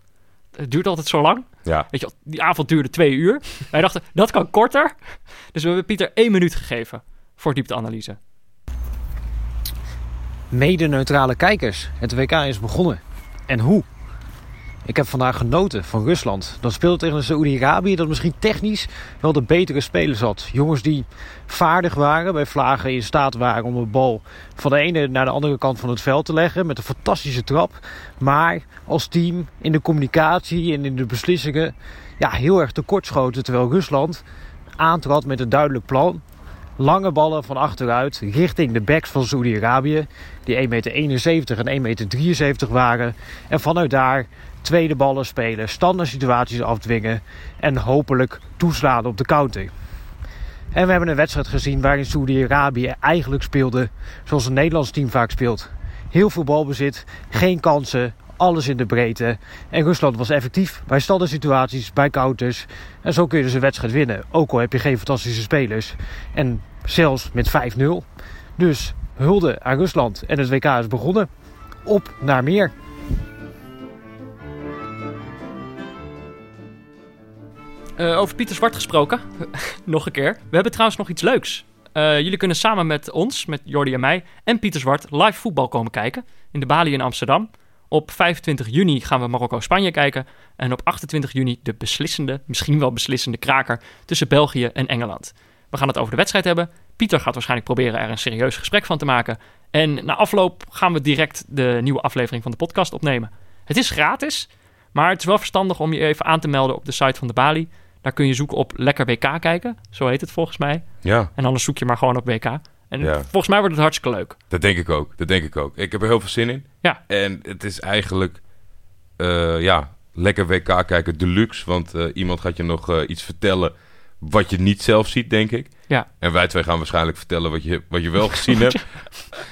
Het duurt altijd zo lang. Ja, Weet je, die avond duurde twee uur. Wij dachten, dat kan korter. Dus we hebben Pieter één minuut gegeven voor diepteanalyse. Mede-neutrale kijkers, het WK is begonnen. En hoe? Ik heb vandaag genoten van Rusland. Dat speelde tegen Saoedi-Arabië dat misschien technisch wel de betere spelers had. Jongens die vaardig waren, bij vlagen in staat waren om een bal van de ene naar de andere kant van het veld te leggen. Met een fantastische trap. Maar als team in de communicatie en in de beslissingen ja, heel erg tekortschoten. Terwijl Rusland aantrad met een duidelijk plan. Lange ballen van achteruit richting de backs van Saoedi-Arabië. Die 1,71 meter en 1,73 meter waren. En vanuit daar tweede ballen spelen, standaard situaties afdwingen. En hopelijk toeslaan op de counter. En we hebben een wedstrijd gezien waarin Saoedi-Arabië eigenlijk speelde zoals een Nederlands team vaak speelt. Heel veel balbezit, geen kansen, alles in de breedte. En Rusland was effectief bij standaard situaties, bij counters. En zo kun je dus een wedstrijd winnen. Ook al heb je geen fantastische spelers. En zelfs met 5-0. Dus hulde aan Rusland. En het WK is begonnen. Op naar meer. Eh, over Pieter Zwart gesproken, nog een keer. We hebben trouwens nog iets leuks. Eh, jullie kunnen samen met ons, met Jordi en mij en Pieter Zwart, live voetbal komen kijken in de Bali in Amsterdam. Op 25 juni gaan we Marokko-Spanje kijken. En op 28 juni de beslissende, misschien wel beslissende kraker tussen België en Engeland. We gaan het over de wedstrijd hebben. Pieter gaat waarschijnlijk proberen er een serieus gesprek van te maken. En na afloop gaan we direct de nieuwe aflevering van de podcast opnemen. Het is gratis, maar het is wel verstandig om je even aan te melden op de site van de Bali. Daar kun je zoeken op Lekker WK kijken. Zo heet het volgens mij. ja, En anders zoek je maar gewoon op WK. En Ja. volgens mij wordt het hartstikke leuk. dat denk ik ook. Dat denk ik ook. Ik heb er heel veel zin in. Ja. En het is eigenlijk, eh, ja, lekker WK kijken deluxe. Want eh, iemand gaat je nog eh, iets vertellen wat je niet zelf ziet, denk ik. Ja. En wij twee gaan waarschijnlijk vertellen wat je, wat je wel gezien hebt.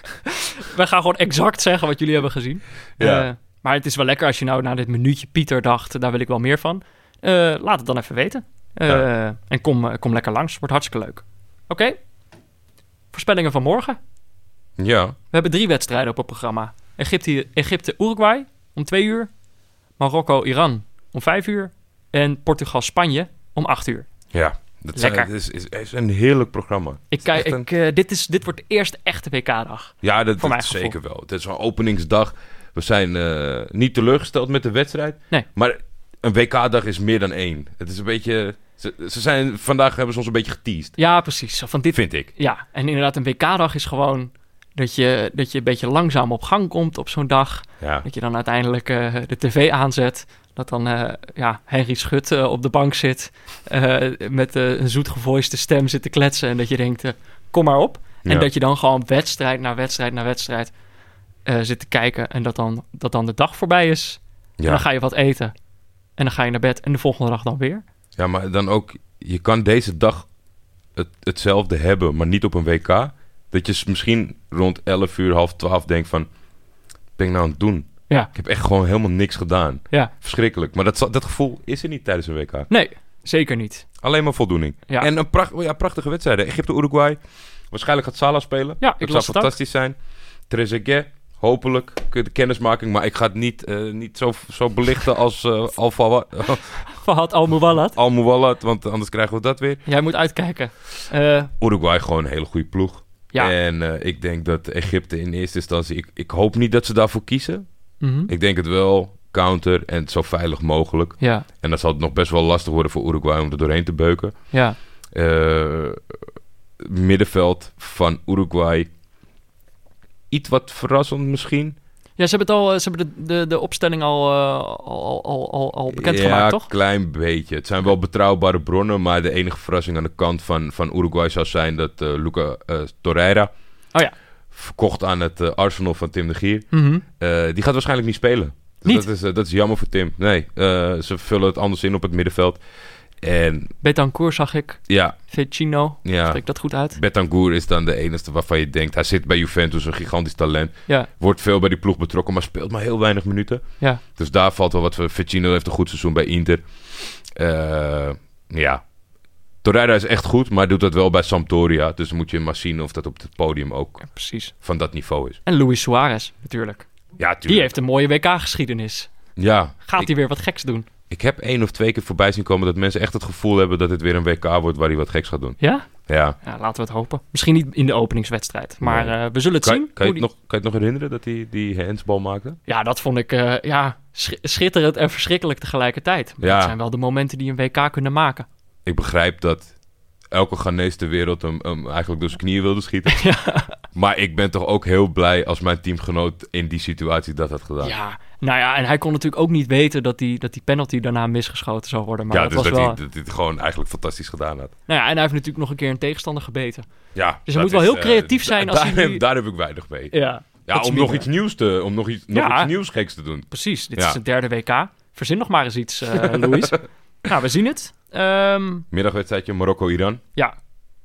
Wij gaan gewoon exact zeggen wat jullie hebben gezien. Ja. Maar het is wel lekker als je nou na dit minuutje Pieter dacht, daar wil ik wel meer van. Eh, laat het dan even weten. Eh, Ja. En kom, eh, kom lekker langs. Wordt hartstikke leuk. Oké. Voorspellingen van morgen. Ja, We hebben drie wedstrijden op het programma. Egypte, Egypte-Uruguay om twee uur. Marokko-Iran om vijf uur. En Portugal-Spanje om acht uur. ja. Dat. Zijn, is, is, is een heerlijk programma. Ik, kijk, een- ik, dit, is, dit wordt de eerste echte WK-dag. Ja, dat, dat zeker wel. Het is een openingsdag. We zijn niet teleurgesteld met de wedstrijd. Nee. Maar een WK-dag is meer dan één. Het is een beetje... Ze, ze zijn, vandaag hebben ze ons een beetje geteased. Ja, precies. Van dit, Vind ik. ja, en inderdaad, een WK-dag is gewoon dat je, dat je een beetje langzaam op gang komt op zo'n dag. Ja. Dat je dan uiteindelijk eh, de tv aanzet. Dat dan eh, ja, Henry Schut eh, op de bank zit. met een zoetgevoiste stem zit te kletsen. En dat je denkt, kom maar op. En Ja. dat je dan gewoon wedstrijd na wedstrijd na wedstrijd zit te kijken. En dat dan, dat dan de dag voorbij is. En Ja. dan ga je wat eten. En dan ga je naar bed. En de volgende dag dan weer. ja, maar dan ook... Je kan deze dag het, hetzelfde hebben, maar niet op een WK. Dat je misschien rond 11 uur, half 12 denkt van... Wat ben ik nou aan het doen? Ja, Ik heb echt gewoon helemaal niks gedaan. ja. Verschrikkelijk. Maar dat, dat gevoel is er niet tijdens een WK. Nee, zeker niet. Alleen maar voldoening. Ja. En een pracht, ja, prachtige wedstrijden. Egypte-Uruguay. Waarschijnlijk gaat Salah spelen. Ja, ik dat zou fantastisch zijn. Trezeguet, hopelijk. De kennismaking. Maar ik ga het niet, eh, niet zo, zo belichten als eh Alfa Fahad Al-Muwalad. Al-Muwalad. Want anders krijgen we dat weer. Jij moet uitkijken. Eh, Uruguay gewoon een hele goede ploeg. ja. En ik denk dat Egypte in eerste instantie... Ik, ik hoop niet dat ze daarvoor kiezen. Mhm. Ik denk het wel. Counter en zo veilig mogelijk. Ja, En dan zal het nog best wel lastig worden voor Uruguay om er doorheen te beuken. ja. Middenveld van Uruguay. Iets wat verrassend misschien. Ja, ze hebben, het al, eh, ze hebben de, de, de opstelling al, uh, al, al, al, al bekendgemaakt, ja, toch? een klein beetje. Het zijn wel betrouwbare bronnen, maar de enige verrassing aan de kant van, van Uruguay zou zijn dat uh, Luca Torreira, oh, ja. verkocht aan het Arsenal van Tim de Gier, mm -hmm. die gaat waarschijnlijk niet spelen. Dus niet? Dat is, dat is jammer voor Tim. Nee, ze vullen het anders in op het middenveld. En, Betancourt zag ik. Ja. Vecino. Ja. Spreek dat goed uit? Betancourt is dan de enige waarvan je denkt... hij zit bij Juventus, een gigantisch talent. Ja. Wordt veel bij die ploeg betrokken, maar speelt maar heel weinig minuten. Ja. Dus daar valt wel wat voor. Vecino heeft een goed seizoen bij Inter. Uh, ja. Torreira is echt goed, maar doet dat wel bij Sampdoria. Dus moet je maar zien of dat op het podium ook ja, precies. van dat niveau is. En Luis Suarez, natuurlijk. Ja, tuurlijk. Die heeft een mooie WK-geschiedenis. Ja. Gaat hij weer wat geks doen? Ik heb één of twee keer voorbij zien komen dat mensen echt het gevoel hebben dat het weer een WK wordt waar hij wat geks gaat doen. Ja? Ja. ja laten we het hopen. Misschien niet in de openingswedstrijd, maar nee. uh, we zullen het kan, zien. Kan je, die... nog, kan je het nog herinneren dat hij die handsbal maakte? Ja, dat vond ik uh, ja, schitterend en verschrikkelijk tegelijkertijd. Maar ja. Dat zijn wel de momenten die een WK kunnen maken. Ik begrijp dat elke Ghanese ter wereld hem, hem, eigenlijk door zijn knieën wilde schieten. Ja. Maar ik ben toch ook heel blij als mijn teamgenoot in die situatie dat had gedaan. Ja, nou ja, en hij kon natuurlijk ook niet weten dat die, dat die penalty daarna misgeschoten zou worden. Maar ja, dat dus was dat, wel... hij, dat hij het gewoon eigenlijk fantastisch gedaan had. Nou ja, en hij heeft natuurlijk nog een keer een tegenstander gebeten. Ja, dus hij moet wel is, heel creatief uh, zijn als daar, hij... Nu... Daar heb ik weinig mee. Ja, ja om nog iets nieuws te... Om nog iets, nog ja, iets nieuws geks te doen. Precies, dit ja. is het derde WK. Verzin nog maar eens iets, uh, Louis. nou, we zien het. Um, Middagwedstrijdje Marokko-Iran. Ja,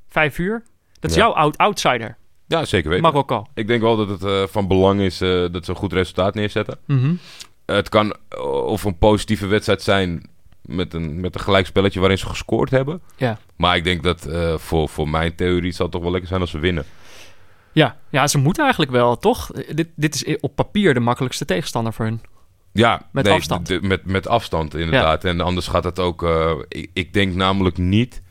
vijf uur. Dat is jouw out outsider. Ja, zeker weten. Marokko. Ik denk wel dat het uh, van belang is uh, dat ze een goed resultaat neerzetten. Mm -hmm. het kan of een positieve wedstrijd zijn met een, met een gelijkspelletje waarin ze gescoord hebben. Ja. Maar ik denk dat uh, voor, voor mijn theorie zal het toch wel lekker zijn als ze winnen. Ja, ja ze moeten eigenlijk wel, toch? Dit, dit is op papier de makkelijkste tegenstander voor hun. Ja, met nee, afstand. Met, met afstand inderdaad. Ja. En anders gaat het ook... Ik, ik, denk namelijk niet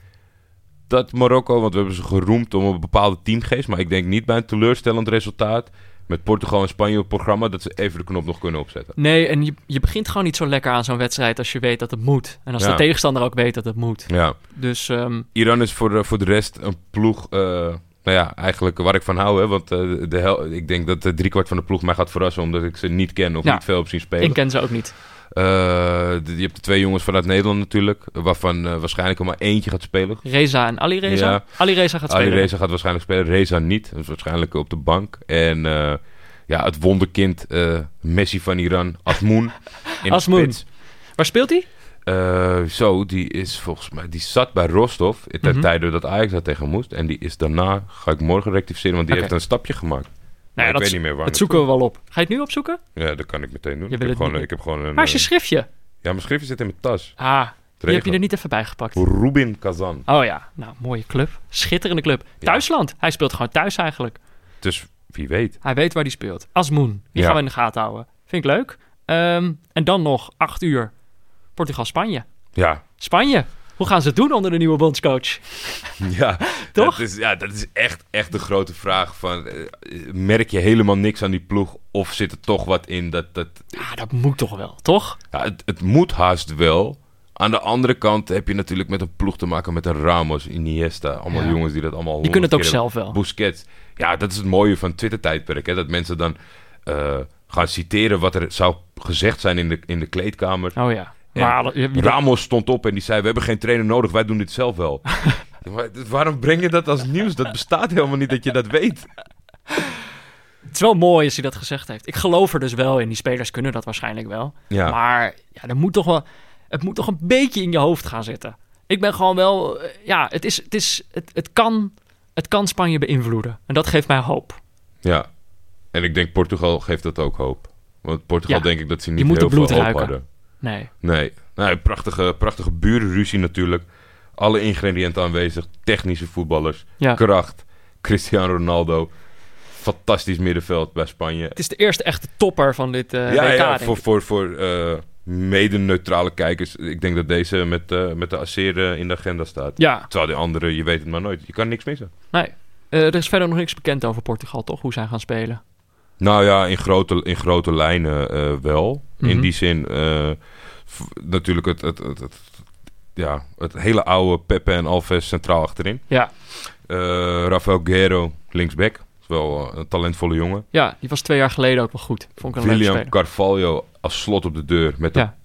dat Marokko... Want we hebben ze geroemd om een bepaalde teamgeest. Maar ik denk niet bij een teleurstellend resultaat... met Portugal en Spanje op het programma... dat ze even de knop nog kunnen opzetten. Nee, en je, je begint gewoon niet zo lekker aan zo'n wedstrijd... als je weet dat het moet. En als Ja. de tegenstander ook weet dat het moet. Ja. Dus um, Iran is voor de, voor de rest een ploeg... Uh, nou ja, eigenlijk waar ik van hou. Hè, want uh, de hel ik denk dat de driekwart van de ploeg mij gaat verrassen... omdat ik ze niet ken of Ja. niet veel heb zien spelen. ik ken ze ook niet. De- je hebt de twee jongens vanuit Nederland natuurlijk... waarvan uh, waarschijnlijk er maar eentje gaat spelen. Reza en Ali Reza. Ja. Ali Reza gaat Ali spelen. Reza gaat waarschijnlijk spelen. Reza niet. Dat is waarschijnlijk op de bank. En uh, ja, het wonderkind Messi van Iran, Asmoen. In Asmoen. de spits. Waar speelt hij? Uh, zo, die is volgens mij... Die zat bij Rostov ten Mhm. tijde dat Ajax daar tegen moest. En die is daarna... Ga ik morgen rectificeren, want die heeft een stapje gemaakt. Nou ja, ik weet niet meer waar. dat zoeken we wel op. Ga je het nu opzoeken? Ja, dat kan ik meteen doen. Je Ik heb, gewoon, ik heb gewoon een... Waar is je eh, schriftje? ja, mijn schriftje zit in mijn tas. Ah, die heb je er niet even bij gepakt. Rubin Kazan. Oh ja, nou, mooie club. Schitterende club. Thuisland. Hij speelt gewoon thuis eigenlijk. Dus wie weet. Hij weet waar hij speelt. Asmoen. Die Ja. gaan we in de gaten houden. Vind ik leuk. Ehm, en dan nog acht uur Portugal-Spanje. Ja, Spanje. Hoe gaan ze het doen onder de nieuwe bondscoach? Ja, Toch? Dat is, ja, dat is echt, echt de grote vraag. Van, eh, merk je helemaal niks aan die ploeg? Of zit er toch wat in dat... dat Ja, dat moet toch wel, toch? ja, het, het moet haast wel. Aan de andere kant heb je natuurlijk met een ploeg te maken met een Ramos, Iniesta. Allemaal Ja. jongens die dat allemaal Die kunnen het ook zelf wel. Busquets. Ja, dat is het mooie van Twitter-tijdperk. Hè? Dat mensen dan eh, gaan citeren wat er zou gezegd zijn in de, in de kleedkamer. Oh ja. Maar Ramos stond op en die zei: We hebben geen trainer nodig, wij doen dit zelf wel. Maar waarom breng je dat als nieuws? Dat bestaat helemaal niet dat je dat weet. Het is wel mooi als hij dat gezegd heeft. Ik geloof er dus wel in. Die spelers kunnen dat waarschijnlijk wel. Ja. Maar ja, er moet toch wel, het moet toch een beetje in je hoofd gaan zitten. Ik ben gewoon wel... eh, Ja, het, is, het, is, het, het, kan, het kan Spanje beïnvloeden. En dat geeft mij hoop. Ja, en ik denk Portugal geeft dat ook hoop. Want Portugal Ja. denk ik dat ze niet heel veel hoop hadden. Nee. Nee, nou, prachtige, prachtige burenruzie natuurlijk. Alle ingrediënten aanwezig. Technische voetballers. Ja. Kracht. Cristiano Ronaldo. Fantastisch middenveld bij Spanje. Het is de eerste echte topper van dit eh ja, WK, ja, voor, voor, voor eh, mede-neutrale kijkers. Ik denk dat deze met, eh, met de Acer in de agenda staat. Ja, Terwijl die andere, je weet het maar nooit. Je kan niks missen. nee. Eh, er is verder nog niks bekend over Portugal, toch? Hoe zij gaan spelen. Nou ja, in grote, in grote lijnen eh, wel. In Mhm. die zin, eh, natuurlijk het, het, het, het- ja, het hele oude Pepe en Alves centraal achterin. Ja, Eh Rafael Guerrero linksback. Wel een talentvolle jongen. Ja, die was twee jaar geleden ook wel goed. Vond ik een leuke William. Carvalho als slot op de deur. Met Ja.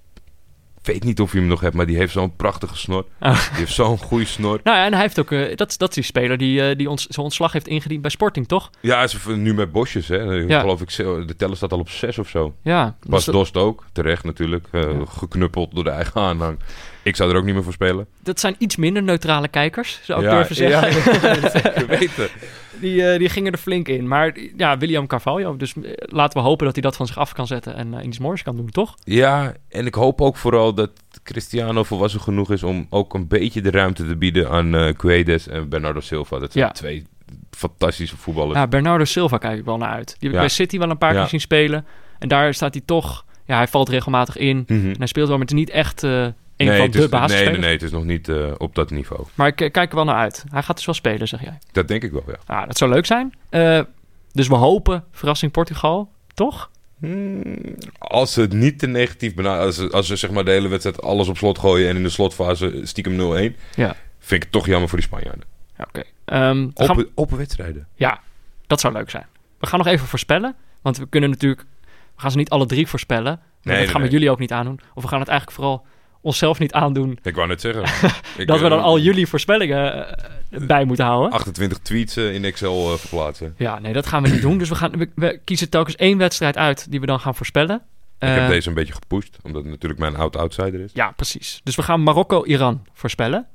Weet niet of je hem nog hebt, maar die heeft zo'n prachtige snor. Oh. Die heeft zo'n goede snor. Nou ja, en hij heeft ook... eh, dat, is- dat is die speler die, eh, die ons, zijn ontslag heeft ingediend bij Sporting, toch? Ja, nu met bosjes, hè. Ja. geloof ik, de teller staat al op zes of zo. Ja. Bas dus dat, Dost ook, terecht natuurlijk. eh, Ja. Geknuppeld door de eigen aanhang. Ik zou er ook niet meer voor spelen. dat zijn iets minder neutrale kijkers, zou ik Ja, durven zeggen. Ja, zeker weten. Die, eh, die gingen er flink in. Maar ja, William Carvalho. Dus eh, laten we hopen dat hij dat van zich af kan zetten en eh, iets moois kan doen, toch? Ja, en ik hoop ook vooral dat Cristiano volwassen genoeg is om ook een beetje de ruimte te bieden aan eh Guedes en Bernardo Silva. Dat zijn Ja. twee fantastische voetballers. Ja, Bernardo Silva kijk ik wel naar uit. Die heb ik Ja. bij City wel een paar Ja. keer zien spelen. En daar staat hij toch... Ja, hij valt regelmatig in. Mhm. En hij speelt wel, maar het is niet echt eh, een nee, van het de is, nee, basisspelers. nee, nee, het is nog niet eh, op dat niveau. Maar ik kijk er wel naar uit. Hij gaat dus wel spelen, zeg jij. Dat denk ik wel, ja. Ah, dat zou leuk zijn. Eh, dus we hopen, verrassing Portugal, toch? Hmm, Als ze het niet te negatief benaderen, als ze, als ze zeg maar de hele wedstrijd alles op slot gooien en in de slotfase stiekem 0-1, Ja. vind ik het toch jammer voor die Spanjaarden. Ja, Oké. Ehm, we- Open, wedstrijden. Ja, dat zou leuk zijn. We gaan nog even voorspellen. Want we kunnen natuurlijk... We gaan ze niet alle drie voorspellen. Nee, dat nee, gaan we nee. jullie ook niet aandoen. Of we gaan het eigenlijk vooral onszelf niet aandoen... Ik wou net zeggen. Ik, dat we eh, dan al jullie voorspellingen eh, bij moeten houden. 28 tweets eh, in Excel eh, verplaatsen. Ja, nee, dat gaan we niet doen. Dus we, gaan, we, we kiezen telkens één wedstrijd uit die we dan gaan voorspellen. ik heb Eh, deze een beetje gepusht, omdat het natuurlijk mijn oud-outsider is. Ja, precies. Dus we gaan Marokko-Iran voorspellen.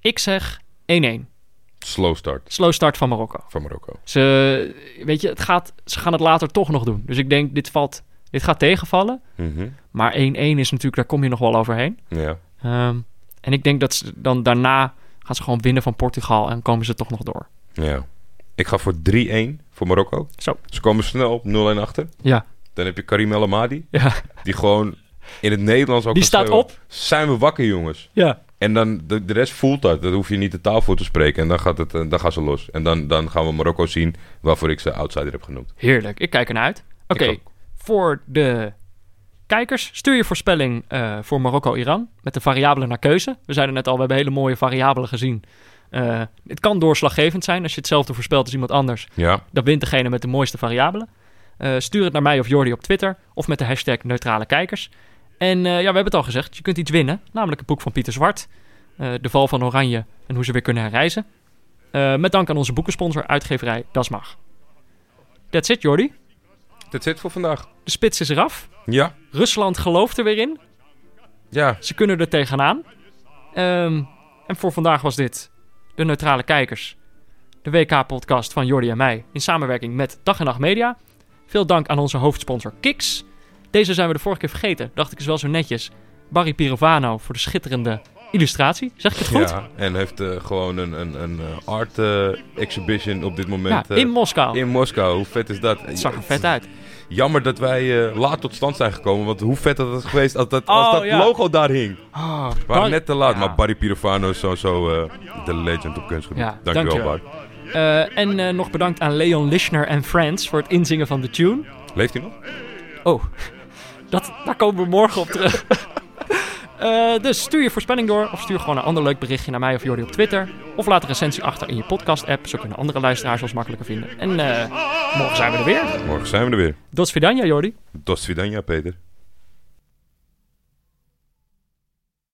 Ik zeg 1-1. Slow start Slow start van Marokko. van Marokko. Ze, weet je, het gaat, ze gaan het later toch nog doen. Dus ik denk, dit, valt, dit gaat tegenvallen. Mhm. Maar 1-1 is natuurlijk, daar kom je nog wel overheen. Ja. Ehm, en ik denk dat ze dan daarna gaan ze gewoon winnen van Portugal en komen ze toch nog door. ja. Ik ga voor 3-1 voor Marokko. Zo. Ze komen snel op 0-1 achter. Ja, Dan heb je Karim El Amadi, ja, die gewoon in het Nederlands ook Die staat schreeuwen, op. Zijn we wakker, jongens? ja. En dan de, de rest voelt dat. Dat hoef je niet de taal voor te spreken. En dan, gaat het, eh, dan gaan ze los. En dan, dan gaan we Marokko zien waarvoor ik ze outsider heb genoemd. Heerlijk. Ik kijk ernaar uit. Oké. Voor de kijkers, stuur je voorspelling eh, voor Marokko-Iran met de variabelen naar keuze. We zeiden net al, we hebben hele mooie variabelen gezien. Eh, het kan doorslaggevend zijn als je hetzelfde voorspelt als iemand anders. Ja, Dan wint degene met de mooiste variabelen. Eh, stuur het naar mij of Jordi op Twitter of met de hashtag neutrale kijkers. En ja, we hebben het al gezegd, je kunt iets winnen. Namelijk het boek van Pieter Zwart. de val van Oranje en hoe ze weer kunnen herreizen. Met dank aan onze boekensponsor, uitgeverij Das Mag. That's it, Jordi. Dat zit voor vandaag. De spits is eraf. Ja, Rusland gelooft er weer in. ja. Ze kunnen er tegenaan. Ehm, en voor vandaag was dit de Neutrale Kijkers. De WK-podcast van Jordi en mij. In samenwerking met Dag en Nacht Media. Veel dank aan onze hoofdsponsor Kiks. Deze zijn we de vorige keer vergeten. Dacht ik is wel zo netjes. Barry Pirovano voor de schitterende illustratie. Zeg ik het goed? Ja, en heeft eh, gewoon een, een, een eh, art eh, exhibition op dit moment. Ja, in Moskou. in Moskou. Hoe vet is dat? Het zag er vet uit. Jammer dat wij laat tot stand zijn gekomen. Want hoe vet had het geweest als dat, als Oh, dat ja. logo daar hing. Oh, We waren net te laat. Ja. Maar Barry Pirofano is sowieso eh, de legend op kunstgebied. Ja, dankjewel, dankjewel. Bart. En nog bedankt aan Leon Lischner en Friends voor het inzingen van de tune. Leeft hij nog? Oh, dat, daar komen we morgen op terug. Eh, dus stuur je voorspelling door of stuur gewoon een ander leuk berichtje naar mij of Jordi op Twitter. Of laat een recensie achter in je podcast-app, zo kunnen andere luisteraars ons makkelijker vinden. En eh, morgen zijn we er weer. Morgen zijn we er weer. Svidanja, Jordi. Svidanja, Peter.